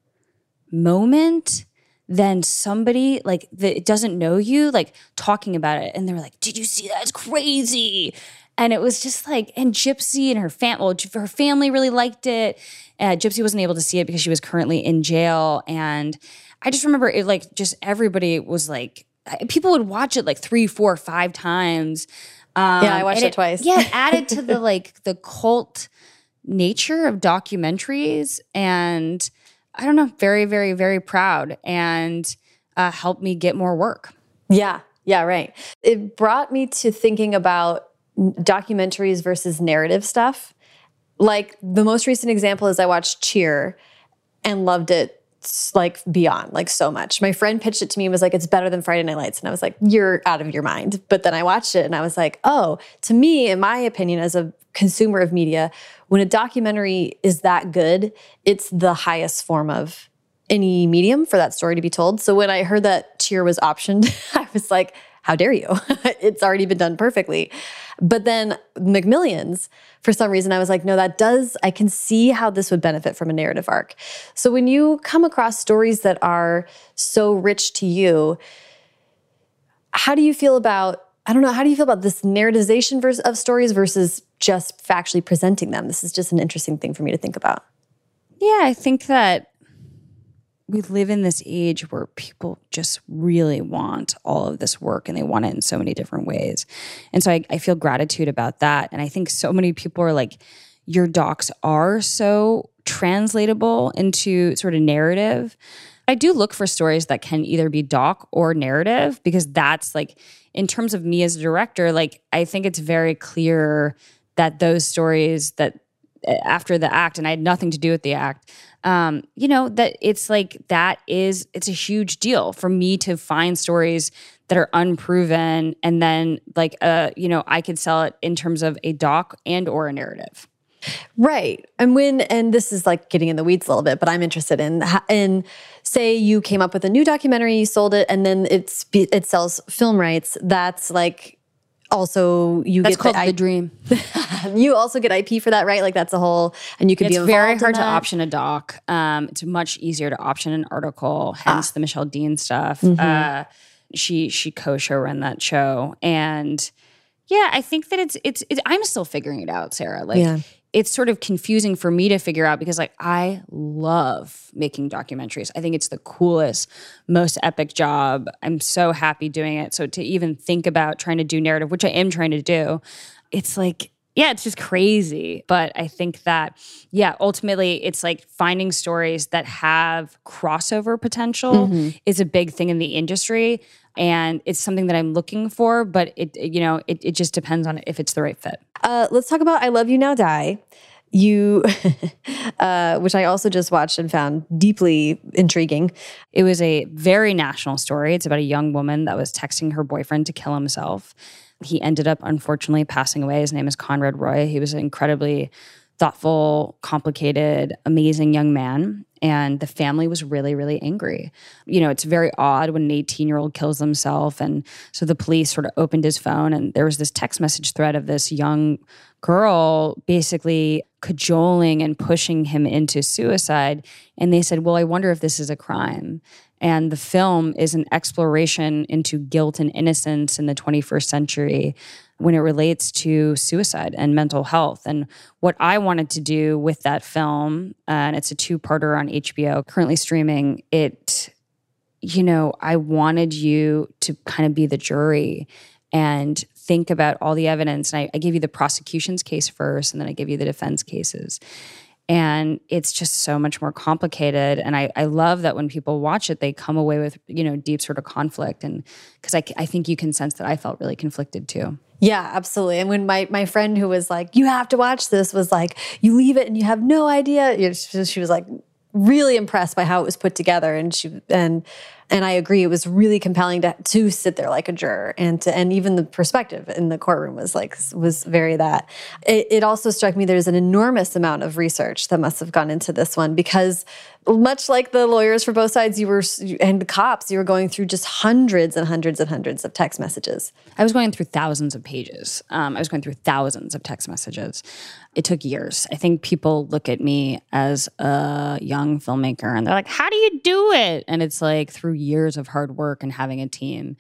moment than somebody like that doesn't know you like talking about it and they're like did you see that it's crazy and it was just like, and Gypsy and her fam, well, her family really liked it. Uh, Gypsy wasn't able to see it because she was currently in jail, and I just remember it like just everybody was like, people would watch it like three, four, five times. Um, yeah, I watched it, it, twice. yeah, it added to the like the cult nature of documentaries, and I don't know, very, very, very proud, and uh, helped me get more work. Yeah, yeah, right. It brought me to thinking about documentaries versus narrative stuff. Like the most recent example is I watched Cheer and loved it like beyond, like so much. My friend pitched it to me and was like, it's better than Friday Night Lights. And I was like, you're out of your mind. But then I watched it and I was like, oh, to me, in my opinion, as a consumer of media, when a documentary is that good, it's the highest form of any medium for that story to be told. So when I heard that Cheer was optioned, I was like, how dare you? it's already been done perfectly. But then McMillions, for some reason, I was like, no, that does, I can see how this would benefit from a narrative arc. So when you come across stories that are so rich to you, how do you feel about, I don't know, how do you feel about this narrativization of stories versus just factually presenting them? This is just an interesting thing for me to think about. Yeah, I think that we live in this age where people just really want all of this work and they want it in so many different ways. And so I, I feel gratitude about that. And I think so many people are like, your docs are so translatable into sort of narrative. I do look for stories that can either be doc or narrative because that's like, in terms of me as a director, like, I think it's very clear that those stories that eh, after the act, and I had nothing to do with the act, um, you know, that it's like that is it's a huge deal for me to find stories that are unproven and then like uh, you know, I could sell it in terms of a doc and or a narrative. Right. And when and this is like getting in the weeds a little bit, but I'm interested in in say you came up with a new documentary, you sold it and then it's it sells film rights. That's like also you that's get called the, the dream. you also get IP for that, right? Like that's a whole, and you could it's be. very hard to option a doc. Um, it's much easier to option an article. Hence ah. the Michelle Dean stuff. Mm-hmm. Uh, she she co-show ran that show, and yeah, I think that it's it's, it's I'm still figuring it out, Sarah. Like yeah it's sort of confusing for me to figure out because like I love making documentaries. I think it's the coolest, most epic job. I'm so happy doing it. So to even think about trying to do narrative, which I am trying to do, it's like yeah, it's just crazy. But I think that, yeah, ultimately, it's like finding stories that have crossover potential mm-hmm. is a big thing in the industry. And it's something that I'm looking for, but it, you know, it, it just depends on if it's the right fit. Uh, let's talk about I Love You Now Die. You, uh, which I also just watched and found deeply intriguing. It was a very national story. It's about a young woman that was texting her boyfriend to kill himself. He ended up, unfortunately, passing away. His name is Conrad Roy. He was an incredibly thoughtful, complicated, amazing young man. And the family was really, really angry. You know, it's very odd when an 18 year old kills himself. And so the police sort of opened his phone, and there was this text message thread of this young girl basically cajoling and pushing him into suicide. And they said, Well, I wonder if this is a crime. And the film is an exploration into guilt and innocence in the 21st century when it relates to suicide and mental health. And what I wanted to do with that film, uh, and it's a two parter on HBO, currently streaming, it, you know, I wanted you to kind of be the jury and think about all the evidence. And I, I gave you the prosecution's case first, and then I give you the defense cases and it's just so much more complicated and I, I love that when people watch it they come away with you know deep sort of conflict and because I, I think you can sense that i felt really conflicted too yeah absolutely. And when my my friend who was like you have to watch this was like you leave it and you have no idea. She was like really impressed by how it was put together. And she and and I agree it was really compelling to to sit there like a juror and to and even the perspective in the courtroom was like was very that. It, it also struck me there's an enormous amount of research that must have gone into this one because much like the lawyers for both sides, you were and the cops, you were going through just hundreds and hundreds and hundreds of text messages. I was going through thousands of pages. Um, I was going through thousands of text messages. It took years. I think people look at me as a young filmmaker and they're like, "How do you do it?" And it's like through years of hard work and having a team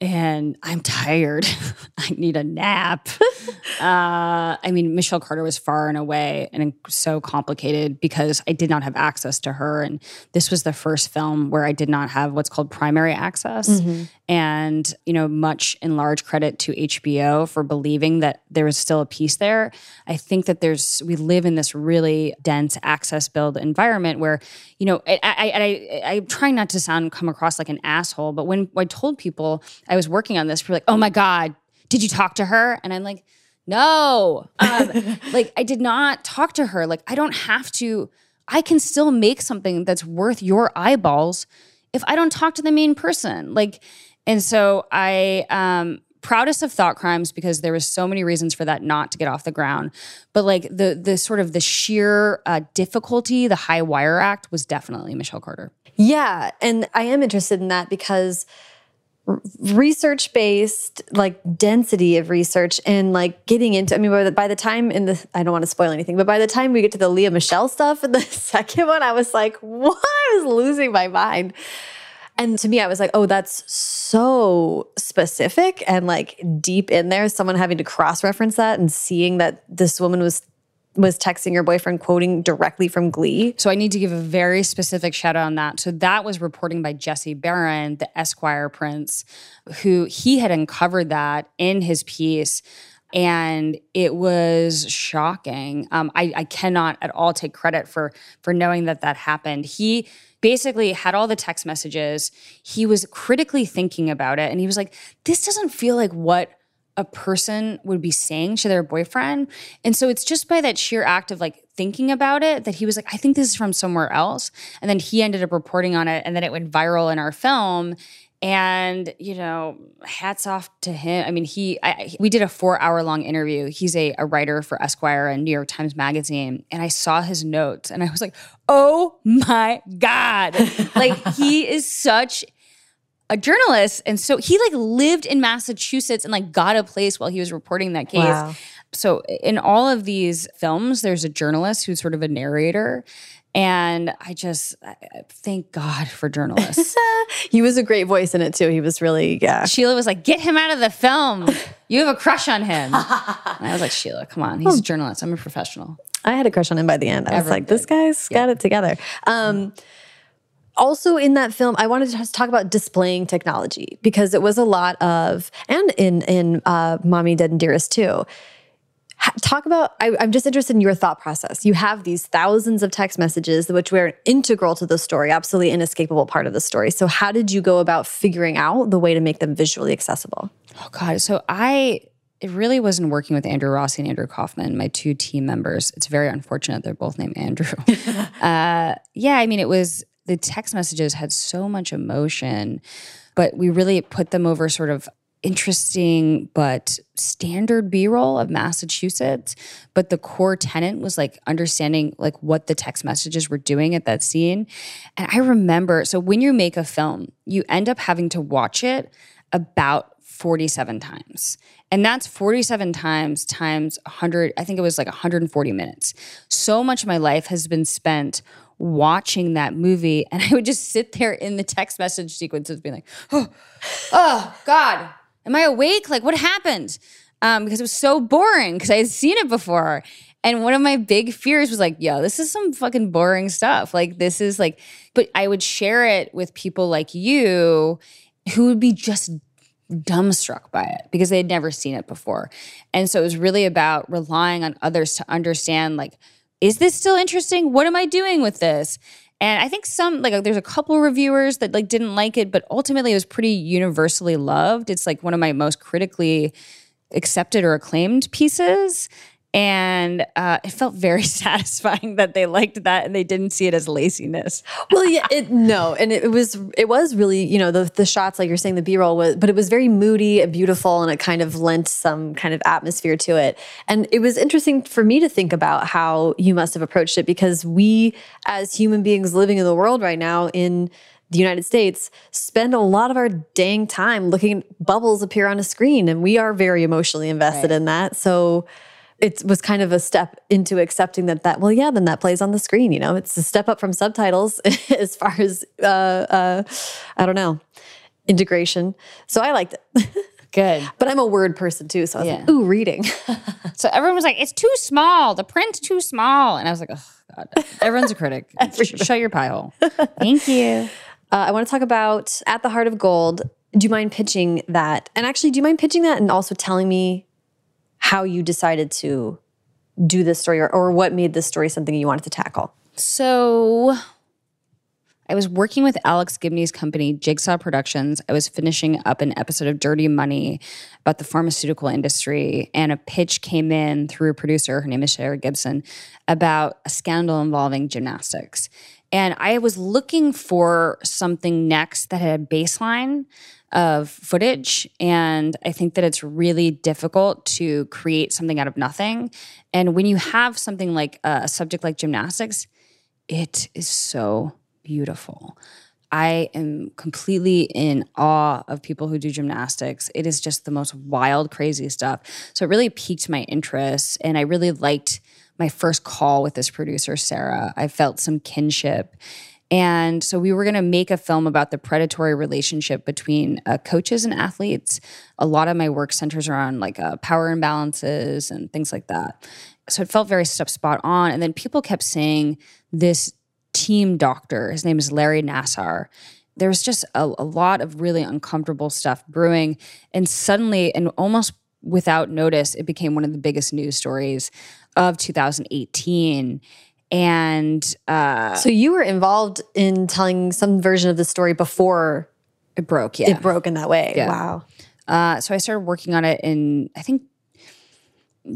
and I'm tired. I need a nap. uh, I mean, Michelle Carter was far and away and so complicated because I did not have access to her. And this was the first film where I did not have what's called primary access. Mm-hmm. And, you know, much in large credit to HBO for believing that there was still a piece there. I think that there's, we live in this really dense access build environment where, you know, I, I, I, I'm trying not to sound, come across like an asshole, but when I told people, I was working on this, people like, oh my God, did you talk to her? And I'm like, no. Um, like, I did not talk to her. Like, I don't have to, I can still make something that's worth your eyeballs if I don't talk to the main person. Like, and so I, um, proudest of thought crimes because there was so many reasons for that not to get off the ground but like the the sort of the sheer uh, difficulty the high wire act was definitely michelle carter yeah and i am interested in that because research based like density of research and like getting into i mean by the, by the time in the i don't want to spoil anything but by the time we get to the Lea Michele stuff in the second one i was like what? I was losing my mind. And to me i was like oh that's so specific and like deep in there. Someone having to cross reference that and seeing that this woman was was texting your boyfriend quoting directly from Glee. So I need to give a very specific shout out on that. So that was reporting by Jesse Barron, the Esquire prince, who he had uncovered that in his piece. And it was shocking. Um, I, I cannot at all take credit for for knowing that that happened. He basically had all the text messages. He was critically thinking about it, and he was like, "This doesn't feel like what a person would be saying to their boyfriend. And so it's just by that sheer act of like thinking about it that he was like, I think this is from somewhere else. And then he ended up reporting on it and then it went viral in our film. And, you know, hats off to him. I mean, he, I, we did a four hour long interview. He's a, a writer for Esquire and New York Times Magazine. And I saw his notes and I was like, oh my God. like, he is such a journalist and so he like lived in massachusetts and like got a place while he was reporting that case wow. so in all of these films there's a journalist who's sort of a narrator and I just I, thank God for journalists. he was a great voice in it too. He was really, yeah. Sheila was like, get him out of the film. You have a crush on him. and I was like, Sheila, come on. He's a journalist. I'm a professional. I had a crush on him by the end. I was like, did. this guy's yeah. got it together. Um, also in that film, I wanted to talk about displaying technology because it was a lot of, and in in uh, Mommy Dead and Dearest too. Talk about. I, I'm just interested in your thought process. You have these thousands of text messages, which were integral to the story, absolutely inescapable part of the story. So, how did you go about figuring out the way to make them visually accessible? Oh God! So I it really wasn't working with Andrew Rossi and Andrew Kaufman, my two team members. It's very unfortunate they're both named Andrew. uh, yeah, I mean, it was the text messages had so much emotion, but we really put them over sort of interesting but standard b-roll of massachusetts. But the core tenant was like understanding like what the text messages were doing at that scene. And i remember so when you make a film you end up having to watch it about 47 times. And that's 47 times times 100 i think it was like 140 minutes. So much of my life has been spent watching that movie and I would just sit there in the text message sequences being like, oh, oh God, am I awake? Like what happened? Um, because it was so boring because I had seen it before. And one of my big fears was like, yo, this is some fucking boring stuff. Like this is like, but I would share it with people like you who would be just dumbstruck by it because they had never seen it before. And so it was really about relying on others to understand like is this still interesting? What am I doing with this? And I think some like there's a couple reviewers that like didn't like it, but ultimately it was pretty universally loved. It's like one of my most critically accepted or acclaimed pieces and uh, it felt very satisfying that they liked that and they didn't see it as laziness. well, yeah, it, no, and it, it, was it was really you know the the shots like you're saying the B roll was, but it was very moody and beautiful, and it kind of lent some kind of atmosphere to it. And it was interesting for me to think about how you must have approached it because we as human beings living in the world right now in the United States spend a lot of our dang time looking at bubbles appear on a screen, and we are very emotionally invested right. in that. So it was kind of a step into accepting that that well yeah then that plays on the screen you know? It's a step up from subtitles as far as uh, uh, i don't know integration. So i liked it. Good. But i'm a word person too so i was yeah. like ooh reading. So everyone was like it's too small. The print's too small. And i was like oh god. Everyone's a critic. Shut your pie hole thank you. Uh, i want to talk about at the heart of gold. Do you mind pitching that? And actually do you mind pitching that and also telling me how you decided to do this story or, or what made this story something you wanted to tackle? So I was working with Alex Gibney's company, Jigsaw Productions. I was finishing up an episode of Dirty Money about the pharmaceutical industry, and a pitch came in through a producer, her name is Sarah Gibson, about a scandal involving gymnastics. And I was looking for something next that had a baseline of footage. And I think that it's really difficult to create something out of nothing. And when you have something like a subject like gymnastics, it is so beautiful. I am completely in awe of people who do gymnastics. It is just the most wild, crazy stuff. So it really piqued my interest. And I really liked my first call with this producer, Sarah. I felt some kinship. And so we were going to make a film about the predatory relationship between uh, coaches and athletes. A lot of my work centers around like uh, power imbalances and things like that. So it felt very spot on. And then people kept saying this team doctor, his name is Larry Nassar. There was just a, a lot of really uncomfortable stuff brewing. And suddenly, and almost without notice, it became one of the biggest news stories of 2018 and uh, so you were involved in telling some version of the story before it broke. Yeah, it broke in that way. Yeah. Wow. Uh, so I started working on it in I think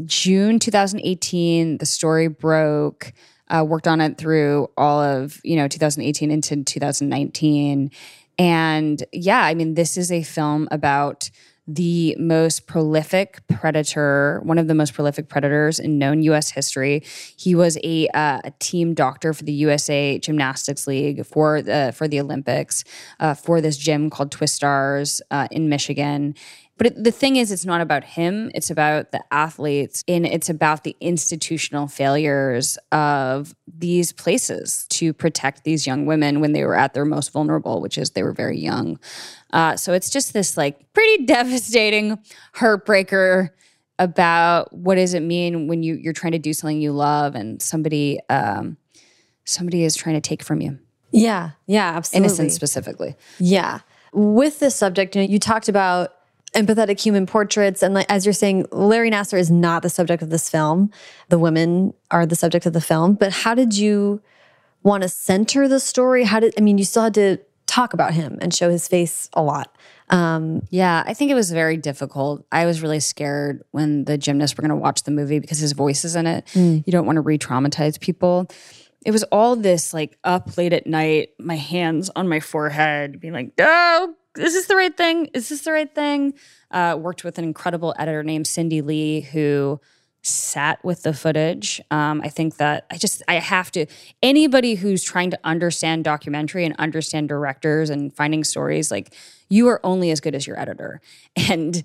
June 2018. The story broke. Uh, worked on it through all of you know 2018 into 2019, and yeah, I mean this is a film about the most prolific predator, one of the most prolific predators in known U.S. history. He was a, uh, a team doctor for the USA Gymnastics League for the for the Olympics uh, for this gym called Twistars uh, in Michigan. But it, the thing is, it's not about him. It's about the athletes, and it's about the institutional failures of these places to protect these young women when they were at their most vulnerable, which is they were very young. Uh, so it's just this like pretty devastating heartbreaker about what does it mean when you you're trying to do something you love and somebody um, somebody is trying to take from you. Yeah, yeah, absolutely. Innocent specifically. Yeah. With this subject, you know, you talked about empathetic human portraits. And like, as you're saying, Larry Nassar is not the subject of this film. The women are the subject of the film. But how did you want to center the story? How did, I mean, you still had to talk about him and show his face a lot. Um, yeah, I think it was very difficult. I was really scared when the gymnasts were going to watch the movie because his voice is in it. Mm. You don't want to re traumatize people. It was all this like up late at night, my hands on my forehead, being like, oh, is this the right thing? Is this the right thing? Uh, worked with an incredible editor named Cindy Lee who sat with the footage. Um, I think that I just I have to anybody who's trying to understand documentary and understand directors and finding stories like you are only as good as your editor and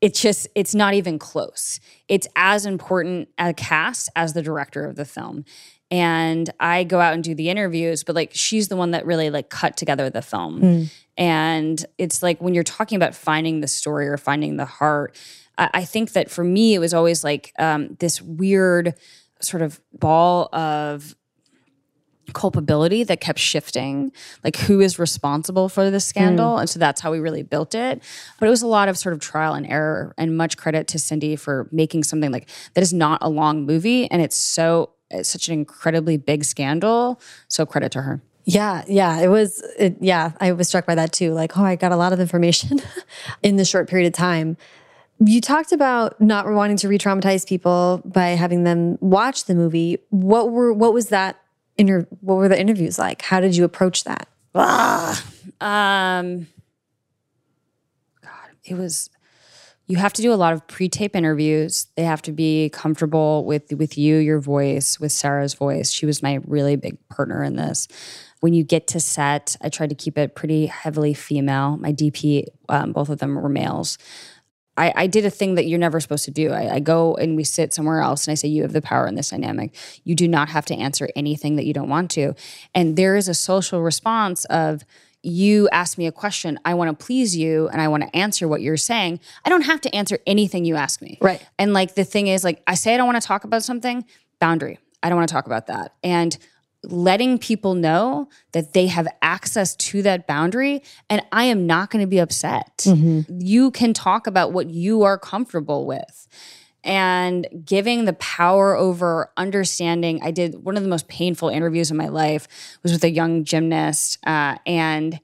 it's just it's not even close. It's as important a cast as the director of the film and I go out and do the interviews, but like she's the one that really like cut together the film. Mm. And it's like when you're talking about finding the story or finding the heart, I, I think that for me, it was always like um, this weird sort of ball of culpability that kept shifting like who is responsible for the scandal mm. and so that's how we really built it but it was a lot of sort of trial and error and much credit to cindy for making something like that is not a long movie and it's so such an incredibly big scandal. So credit to her. Yeah, yeah, it was. It, yeah, I was struck by that too. Like, oh, I got a lot of information in the short period of time. You talked about not wanting to re-traumatize people by having them watch the movie. What were what was that inter? What were the interviews like? How did you approach that? Ah, um, God, it was you have to do a lot of pre-tape interviews. They have to be comfortable with with you, your voice, with Sarah's voice. She was my really big partner in this. When you get to set, I tried to keep it pretty heavily female. My DP, um, both of them were males. I, I, did a thing that you're never supposed to do. I, I, go and we sit somewhere else and I say, You have the power in this dynamic. You do not have to answer anything that you don't want to. And there is a social response of, you ask me a question, I want to please you and I want to answer what you're saying. I don't have to answer anything you ask me. Right. And like the thing is, like, I say I don't want to talk about something, boundary. I don't want to talk about that. And letting people know that they have access to that boundary and I am not going to be upset. Mm-hmm. You can talk about what you are comfortable with and giving the power over understanding. I did one of the most painful interviews in my life was with a young gymnast, uh, and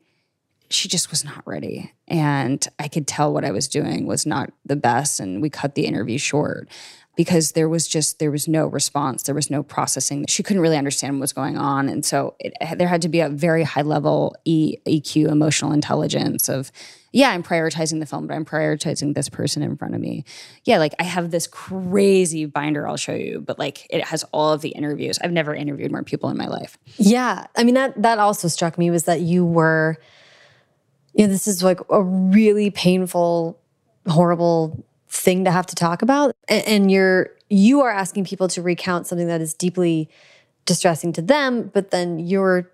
she just was not ready. And I could tell what I was doing was not the best, and we cut the interview short because there was just there was no response there was no processing she couldn't really understand what was going on and so it, there had to be a very high level e, eq emotional intelligence of yeah, I'm prioritizing the film, but I'm prioritizing this person in front of me. Yeah, like I have this crazy binder I'll show you, but like it has all of the interviews. I've never interviewed more people in my life. Yeah. I mean that that also struck me was that you were you know, this is like a really painful, horrible thing to have to talk about. And, and you're you are asking people to recount something that is deeply distressing to them, but then you're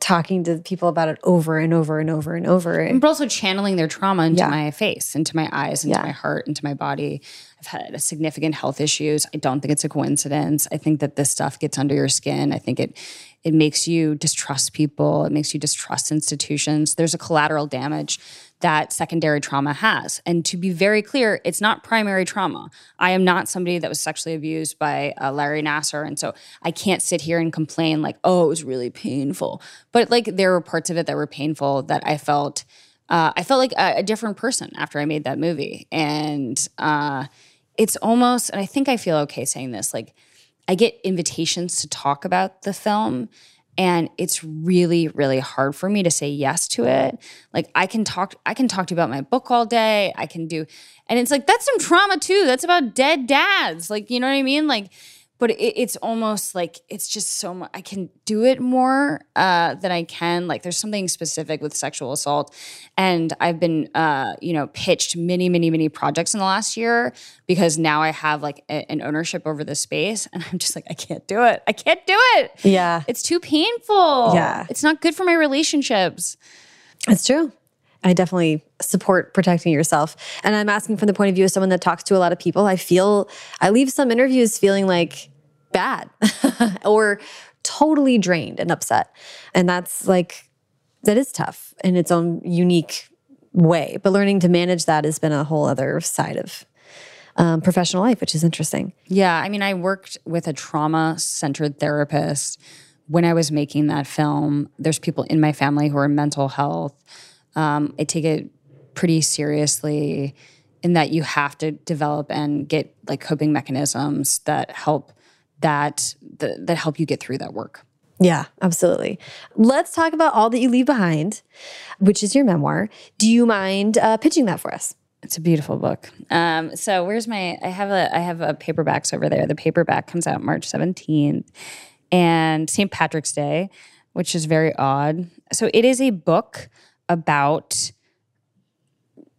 talking to people about it over and over and over and over. And but also channeling their trauma into Yeah. my face, into my eyes, into Yeah. my heart, into my body. I've had significant health issues. I don't think it's a coincidence. I think that this stuff gets under your skin. I think it it makes you distrust people. It makes you distrust institutions. There's a collateral damage that secondary trauma has. And to be very clear, it's not primary trauma. I am not somebody that was sexually abused by uh, Larry Nassar. And so I can't sit here and complain like, oh, it was really painful. But like there were parts of it that were painful that I felt uh, I felt like a, a different person after I made that movie. And uh, it's almost, and I think I feel okay saying this, like I get invitations to talk about the film. And it's really, really hard for me to say yes to it. Like I can talk, I can talk to you about my book all day. I can do, and it's like that's some trauma too. That's about dead dads. Like you know what I mean? Like, but it, it's almost like it's just so much. I can do it more uh, than I can. Like there's something specific with sexual assault, and I've been, uh, you know, pitched many, many, many projects in the last year because now I have like a- an ownership over the space, and I'm just like I can't do it. I can't do it. Yeah. It's too painful. Yeah. it's not good for my relationships. It's true. I definitely support protecting yourself. And I'm asking from the point of view of someone that talks to a lot of people. I feel, I leave some interviews feeling like bad or totally drained and upset. And that's like, that is tough in its own unique way. But learning to manage that has been a whole other side of um, professional life, which is interesting. Yeah, I mean, I worked with a trauma centered therapist when I was making that film. There's people in my family who are mental health. Um, I take it pretty seriously in that you have to develop and get like coping mechanisms that help that that, that help you get through that work. Yeah, absolutely. Let's talk about All That You Leave Behind, which is your memoir. Do you mind uh, pitching that for us? It's a beautiful book. Um, so where's my? I have a I have a paperbacks over there. The paperback comes out March seventeenth, and St. Patrick's Day, which is very odd. So it is a book about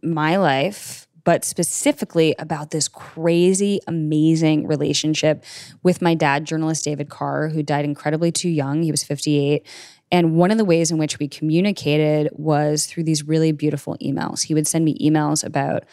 my life, but specifically about this crazy, amazing relationship with my dad, journalist David Carr, who died incredibly too young. He was 58. And one of the ways in which we communicated was through these really beautiful emails. He would send me emails about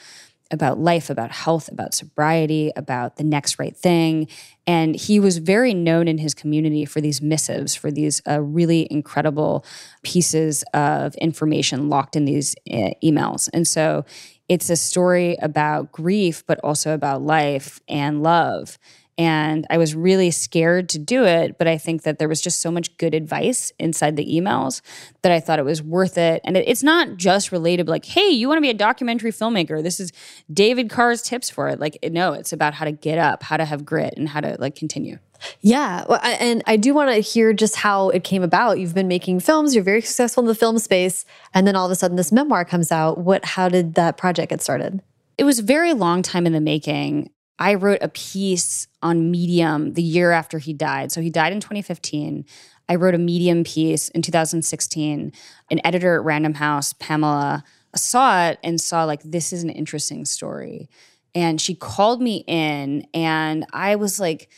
about life, about health, about sobriety, about the next right thing. And he was very known in his community for these missives, for these uh, really incredible pieces of information locked in these uh, emails. And so it's a story about grief, but also about life and love. And I was really scared to do it, but I think that there was just so much good advice inside the emails that I thought it was worth it. And it, it's not just related, like, hey, you want to be a documentary filmmaker? This is David Carr's tips for it. Like, no, it's about how to get up, how to have grit, and how to like continue. Yeah, well, I- and I do want to hear just how it came about. You've been making films; you're very successful in the film space, and then all of a sudden, this memoir comes out. What? How did that project get started? It was a very long time in the making. I wrote a piece on Medium the year after he died. So he died in 2015. I wrote a Medium piece in 2016. An editor at Random House, Pamela, saw it and saw like this is an interesting story. And she called me in and I was like,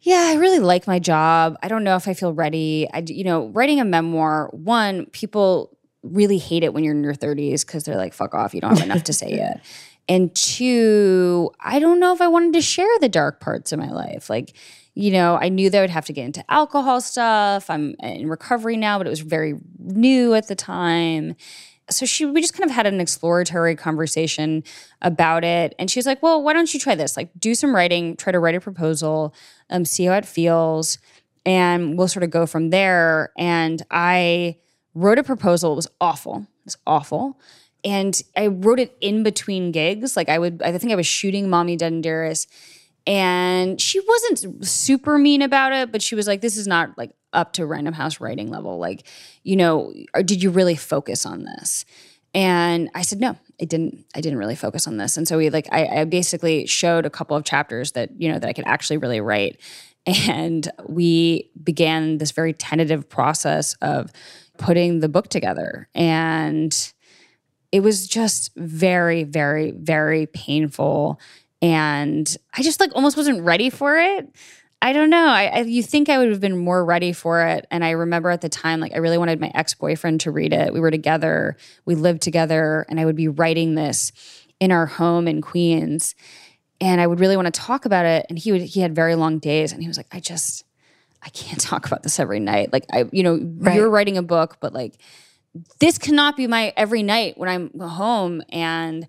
yeah, I really like my job. I don't know if I feel ready. I, you know, writing a memoir, one, people really hate it when you're in your 30s because they're like, fuck off, you don't have enough to say yet. And two, I don't know if I wanted to share the dark parts of my life. Like, you know, I knew that I would have to get into alcohol stuff. I'm in recovery now, but it was very new at the time. So she we just kind of had an exploratory conversation about it. And she's like, Well, why don't you try this? Like do some writing, try to write a proposal, um, see how it feels, and we'll sort of go from there. And I wrote a proposal. It was awful. It was awful and I wrote it in between gigs. Like I would, I think I was shooting Mommy Dead and Dearest, and she wasn't super mean about it, but she was like, "This is not like up to Random House writing level. Like, you know, did you really focus on this?" And I said, no, I didn't, I didn't really focus on this. And so we like, I, I basically showed a couple of chapters that, you know, that I could actually really write. And we began this very tentative process of putting the book together. And it was just very, very, very painful. And I just like almost wasn't ready for it. I don't know. I, I, you think I would have been more ready for it, and I remember at the time, like I really wanted my ex boyfriend to read it. We were together, we lived together, and I would be writing this in our home in Queens, and I would really want to talk about it. And he would he had very long days, and he was like, I just I can't talk about this every night. Like I, you know, right. you're writing a book, but like this cannot be my every night when I'm home and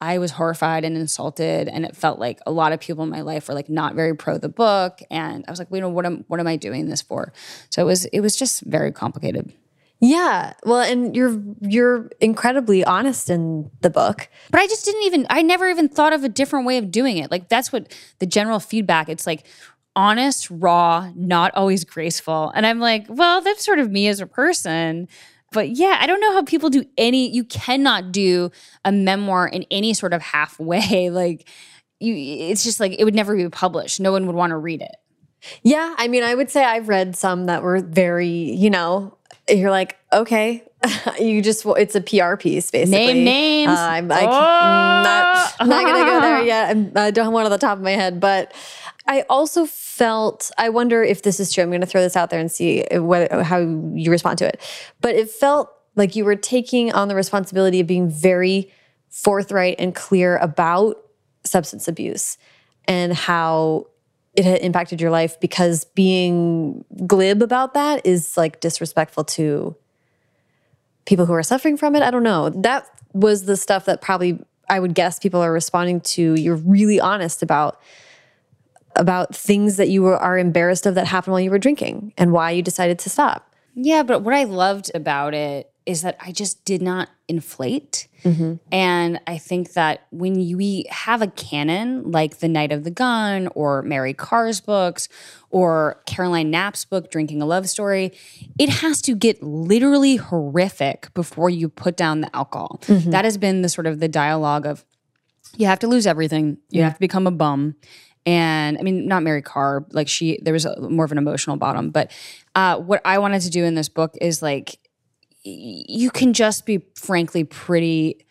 I was horrified and insulted, and it felt like a lot of people in my life were like not very pro the book, and I was like, well, you know, what am what am I doing this for? So it was it was just very complicated. Yeah, well, and you're you're incredibly honest in the book, but I just didn't even I never even thought of a different way of doing it. Like that's what the general feedback. It's like honest, raw, not always graceful, and I'm like, well, that's sort of me as a person but yeah, I don't know how people do any, you cannot do a memoir in any sort of halfway. Like, you, it's just like it would never be published. No one would want to read it. Yeah. I mean, I would say I've read some that were very, you know, you're like, okay, you just, it's a PR piece basically. Name names. Uh, I'm like, oh. not, not going to go there yet. I'm, I don't have one on the top of my head, but I also felt, I wonder if this is true. I'm going to throw this out there and see whether, how you respond to it. But it felt like you were taking on the responsibility of being very forthright and clear about substance abuse and how it had impacted your life because being glib about that is like disrespectful to people who are suffering from it. I don't know. That was the stuff that probably I would guess people are responding to. You're really honest about about things that you were, are embarrassed of that happened while you were drinking and why you decided to stop. Yeah, but what I loved about it is that I just did not inflate. Mm-hmm. And I think that when you, we have a canon like The Night of the Gun or Mary Karr's books or Caroline Knapp's book, Drinking a Love Story, it has to get literally horrific before you put down the alcohol. Mm-hmm. That has been the sort of the dialogue of you have to lose everything, you yeah. have to become a bum and I mean, not Mary Karr, like she, there was a, more of an emotional bottom. But uh, what I wanted to do in this book is like, you can just be frankly pretty,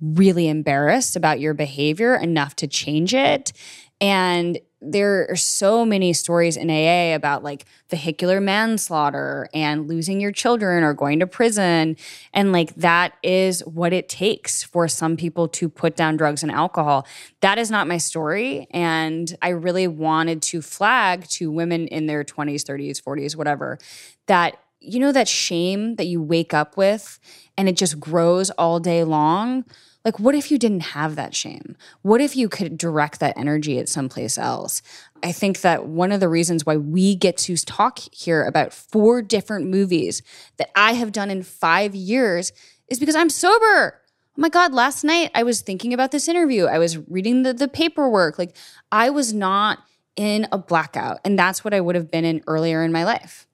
really embarrassed about your behavior enough to change it. And there are so many stories in AA about like vehicular manslaughter and losing your children or going to prison. And like that is what it takes for some people to put down drugs and alcohol. That is not my story. And I really wanted to flag to women in their 20s, 30s, 40s, whatever, that you know that shame that you wake up with and it just grows all day long like, what if you didn't have that shame? What if you could direct that energy at someplace else? I think that one of the reasons why we get to talk here about four different movies that I have done in five years is because I'm sober. Oh my God, last night I was thinking about this interview. I was reading the, the paperwork. Like, I was not in a blackout. And that's what I would have been in earlier in my life.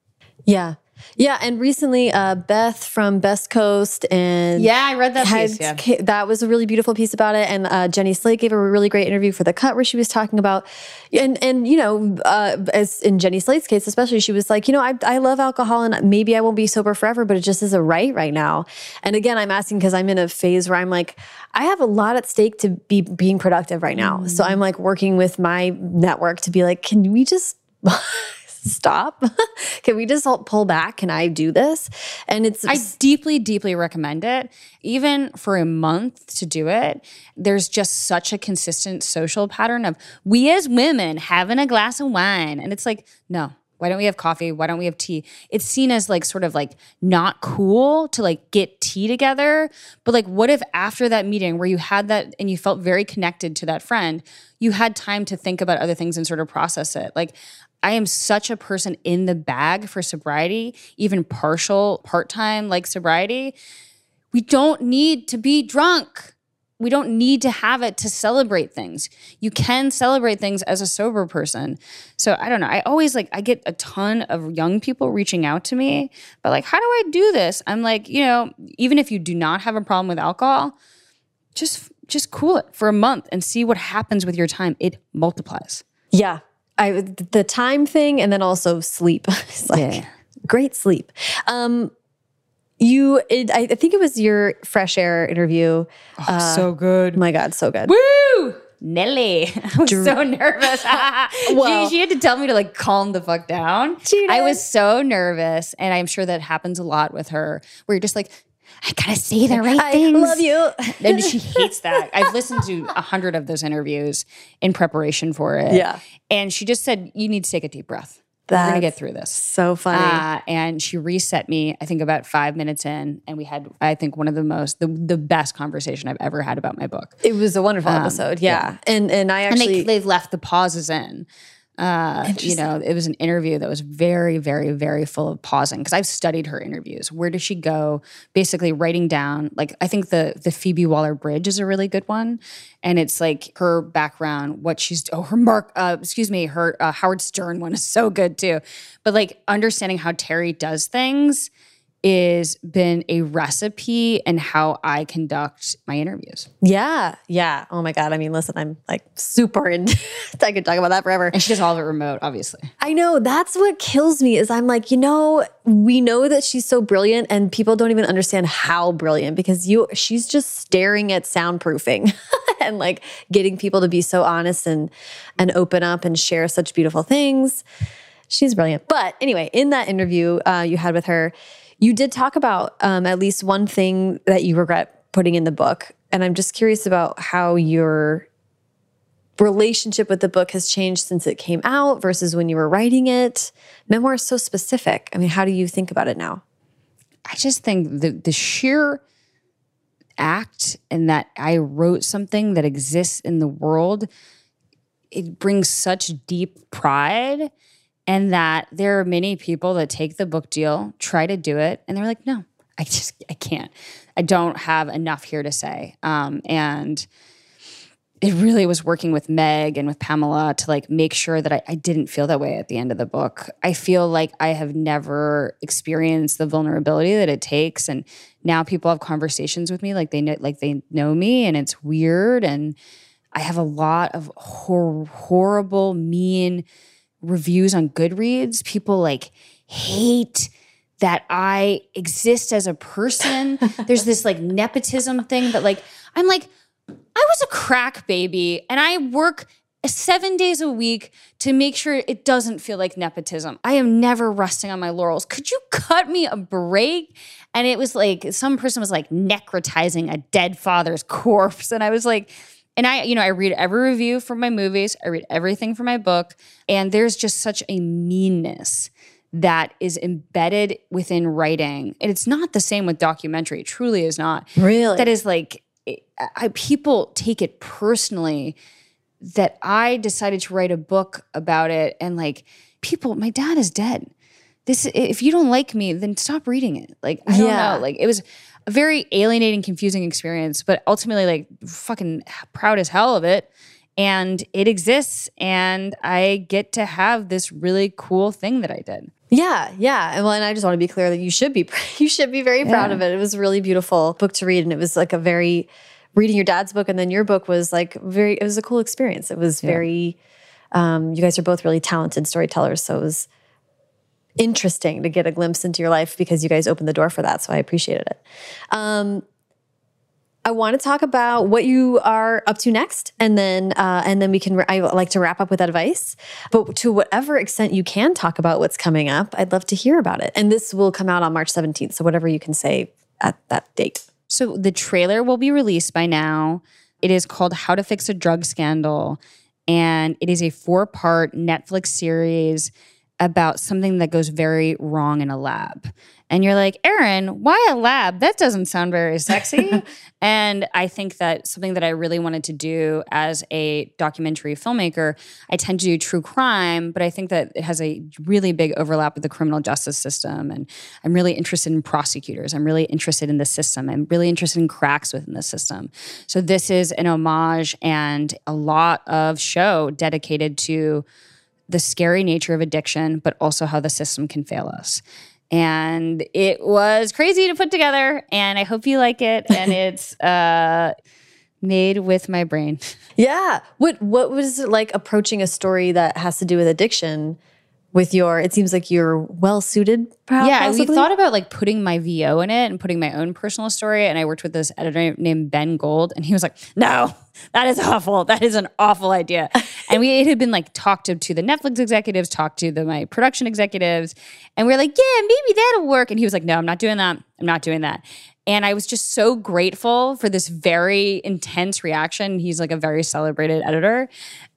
Yeah. Yeah, and recently, uh, Beth from Best Coast and yeah, I read that had, piece. Yeah. That was a really beautiful piece about it. And uh, Jenny Slate gave a really great interview for the Cut where she was talking about and and you know, uh, as in Jenny Slate's case, especially, she was like, you know, I I love alcohol and maybe I won't be sober forever, but it just isn't right right now. And again, I'm asking because I'm in a phase where I'm like, I have a lot at stake to be being productive right now. Mm. So I'm like working with my network to be like, can we just stop? Can we just pull back? Can I do this? And it's I deeply, deeply recommend it. Even for a month to do it, there's just such a consistent social pattern of we as women having a glass of wine. And it's like, no, why don't we have coffee? Why don't we have tea? It's seen as like sort of like not cool to like get tea together. But like, what if after that meeting where you had that and you felt very connected to that friend, you had time to think about other things and sort of process it? Like, I am such a person in the bag for sobriety, even partial, part time like sobriety. We don't need to be drunk. we don't need to have it to celebrate things. You can celebrate things as a sober person. So I don't know. I always like I get a ton of young people reaching out to me, but like how do I do this? I'm like, you know, even if you do not have a problem with alcohol, just just cool it for a month and see what happens with your time. It multiplies. Yeah. I the time thing and then also sleep. it's like Yeah. great sleep. Um you it, I, I think it was your fresh air interview. Oh, so good. My god, so good. Woo! Nelly. I was so nervous. Well- she, she had to tell me to like calm the fuck down. I was so nervous. And I'm sure that happens a lot with her where you're just like, I gotta say the right I things. love you. and she hates that. I've listened to a hundred of those interviews in preparation for it. Yeah. And she just said, you need to take a deep breath. We're gonna get through this. So funny. Uh, and she reset me, I think about five minutes in, and we had, I think, one of the most, the, the best conversation I've ever had about my book. it was a wonderful episode. Yeah. And and I And actually they, they've left the pauses in. Uh, you know, it was an interview that was very, very, very full of pausing because I've studied her interviews. Where does she go? Basically, writing down. Like, I think the the Phoebe Waller Bridge is a really good one, and it's like her background, what she's oh her Mark, uh, excuse me, her uh, Howard Stern one is so good too. But like understanding how Terry does things is been a recipe and how I conduct my interviews. Yeah. Yeah. Oh my God. I mean, listen, I'm like super in I could talk about that forever. And she does all of it remote, obviously. I know that's what kills me is I'm like, you know, we know that she's so brilliant and people don't even understand how brilliant because you she's just staring at soundproofing and like getting people to be so honest and and open up and share such beautiful things. She's brilliant. But anyway, in that interview uh, you had with her, you did talk about um, at least one thing that you regret putting in the book. And I'm just curious about how your relationship with the book has changed since it came out versus when you were writing it. Memoir is so specific. I mean, how do you think about it now? I just think the the sheer act and that I wrote something that exists in the world, it brings such deep pride. And that there are many people that take the book deal, try to do it, and they're like, no, I just I can't. I don't have enough here to say. Um, and it really was working with Meg and with Pamela to like make sure that I, I didn't feel that way at the end of the book. I feel like I have never experienced the vulnerability that it takes, and now people have conversations with me like they know like they know me, and it's weird. And I have a lot of hor- horrible, mean reviews on Goodreads. People like hate that I exist as a person. There's this like nepotism thing that like I'm like I was a crack baby and I work seven days a week to make sure it doesn't feel like nepotism. I am never resting on my laurels. Could you cut me a break? And it was like some person was like necrotizing a dead father's corpse. And I was like, and I, you know, I read every review for my movies, I read everything for my book, and there's just such a meanness that is embedded within writing. And it's not the same with documentary. It truly is not Really? that is like I, people take it personally that I decided to write a book about it and like people my dad is dead. This if you don't like me then stop reading it. Like I don't Yeah. know like it was a very alienating confusing experience but ultimately like fucking proud as hell of it and it exists and I get to have this really cool thing that I did. Yeah, yeah. And well, and I just want to be clear that you should be you should be very proud Yeah. of it. It was a really beautiful book to read, and it was like a very reading your dad's book, and then your book was like very. It was a cool experience. It was very. Um, you guys are both really talented storytellers, so it was interesting to get a glimpse into your life because you guys opened the door for that. So I appreciated it. Um, I want to talk about what you are up to next, and then uh, and then we can. I like to wrap up with advice, but to whatever extent you can talk about what's coming up, I'd love to hear about it. And this will come out on March seventeenth, so whatever you can say at that date. So the trailer will be released by now. It is called How to Fix a Drug Scandal, and it is a four-part Netflix series about something that goes very wrong in a lab. And you're like, Erin, why a lab? That doesn't sound very sexy. and I think that something that I really wanted to do as a documentary filmmaker, I tend to do true crime, but I think that it has a really big overlap with the criminal justice system. And I'm really interested in prosecutors. I'm really interested in the system. I'm really interested in cracks within the system. So this is an homage and a lot of show dedicated to the scary nature of addiction, but also how the system can fail us. And it was crazy to put together and i hope you like it and it's uh made with my brain. Yeah. What what was it like approaching a story that has to do with addiction with your it seems like you're well suited perhaps yeah possibly? we thought about like putting my vo in it and putting my own personal story and i worked with this editor named ben gold and he was like no that is awful that is an awful idea and we it had been like talked to, to the netflix executives talked to the my production executives and we are like yeah maybe that'll work and he was like no i'm not doing that i'm not doing that and I was just so grateful for this very intense reaction. He's like a very celebrated editor.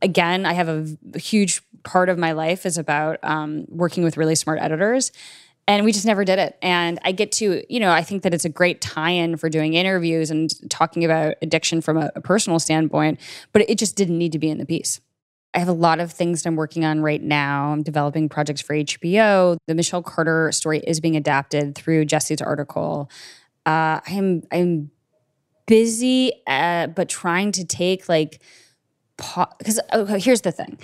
Again, I have a, a huge part of my life is about um, working with really smart editors. And we just never did it. And I get to, you know, I think that it's a great tie in for doing interviews and talking about addiction from a, a personal standpoint, but it just didn't need to be in the piece. I have a lot of things that I'm working on right now. I'm developing projects for HBO. The Michelle Carter story is being adapted through Jesse's article. Uh, I'm I'm busy, uh, but trying to take like because okay, here's the thing.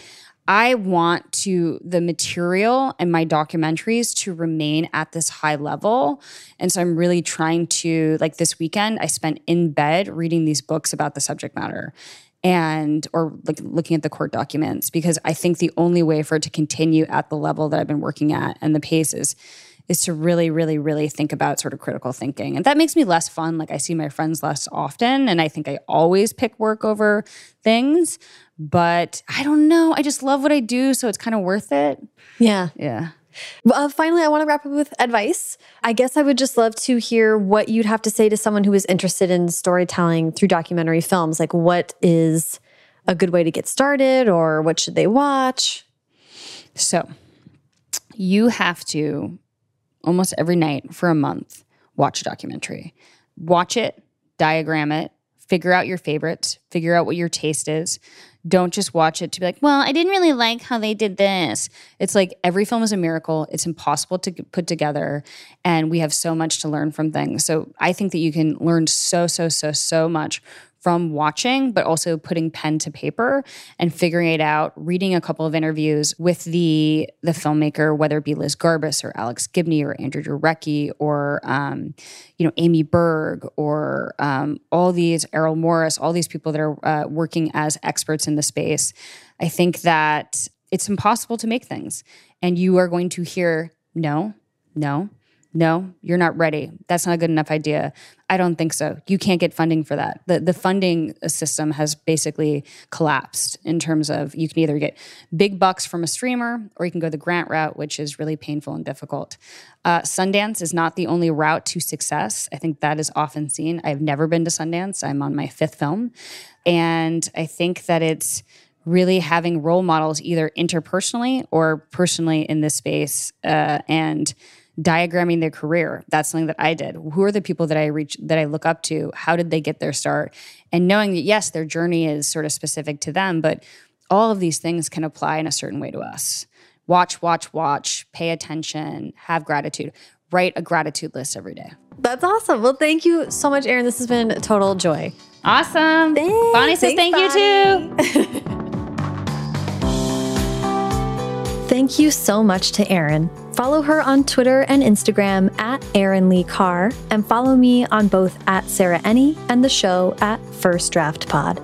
I want to the material and my documentaries to remain at this high level. And so I'm really trying to like this weekend I spent in bed reading these books about the subject matter and or like looking at the court documents because I think the only way for it to continue at the level that I've been working at and the pace is is to really, really, really think about sort of critical thinking. And that makes me less fun. Like I see my friends less often, and I think I always pick work over things. But I don't know. I just love what I do, so it's kind of worth it. Yeah. Yeah. Uh, finally, I want to wrap up with advice. I guess I would just love to hear what you'd have to say to someone who is interested in storytelling through documentary films. Like, what is a good way to get started, or what should they watch? So, you have to almost every night for a month, watch a documentary. Watch it, diagram it, figure out your favorites, figure out what your taste is. Don't just watch it to be like, well, I didn't really like how they did this. It's like every film is a miracle. It's impossible to put together. And we have so much to learn from things. So I think that you can learn so, so, so, so much from watching, but also putting pen to paper and figuring it out, reading a couple of interviews with the the filmmaker, whether it be Liz Garbus or Alex Gibney or Andrew Jarecki or um, you know Amy Berg or um, all these Errol Morris, all these people that are uh, working as experts in the space. I think that it's impossible to make things, and you are going to hear no, no, no, you're not ready. That's not a good enough idea. I don't think so. You can't get funding for that. The the funding system has basically collapsed in terms of you can either get big bucks from a streamer or you can go the grant route, which is really painful and difficult. Uh, Sundance is not the only route to success. I think that is often seen. I've never been to Sundance. I'm on my fifth film, and I think that it's really having role models either interpersonally or personally in this space uh, and diagramming their career. That's something that I did. Who are the people that I reach that I look up to? How did they get their start? And knowing that yes, their journey is sort of specific to them, but all of these things can apply in a certain way to us. Watch, watch, watch, pay attention, have gratitude. Write a gratitude list every day. That's awesome. Well, thank you so much, Erin. This has been a total joy. Awesome. Thanks. Bonnie says Thanks, thank Bonnie. you too. Thank you so much to Erin. Follow her on Twitter and Instagram at Erin Lee Carr, and follow me on both at Sarah Enni and the show at First Draft Pod.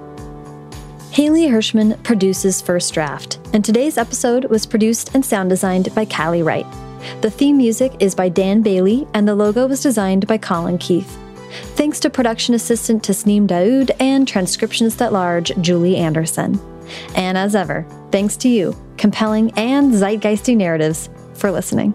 Haley Hirschman produces First Draft, and today's episode was produced and sound designed by Callie Wright. The theme music is by Dan Bailey, and the logo was designed by Colin Keith. Thanks to production assistant Tasneem Daoud and transcriptionist at large Julie Anderson. And as ever, thanks to you, compelling and zeitgeisty narratives, for listening.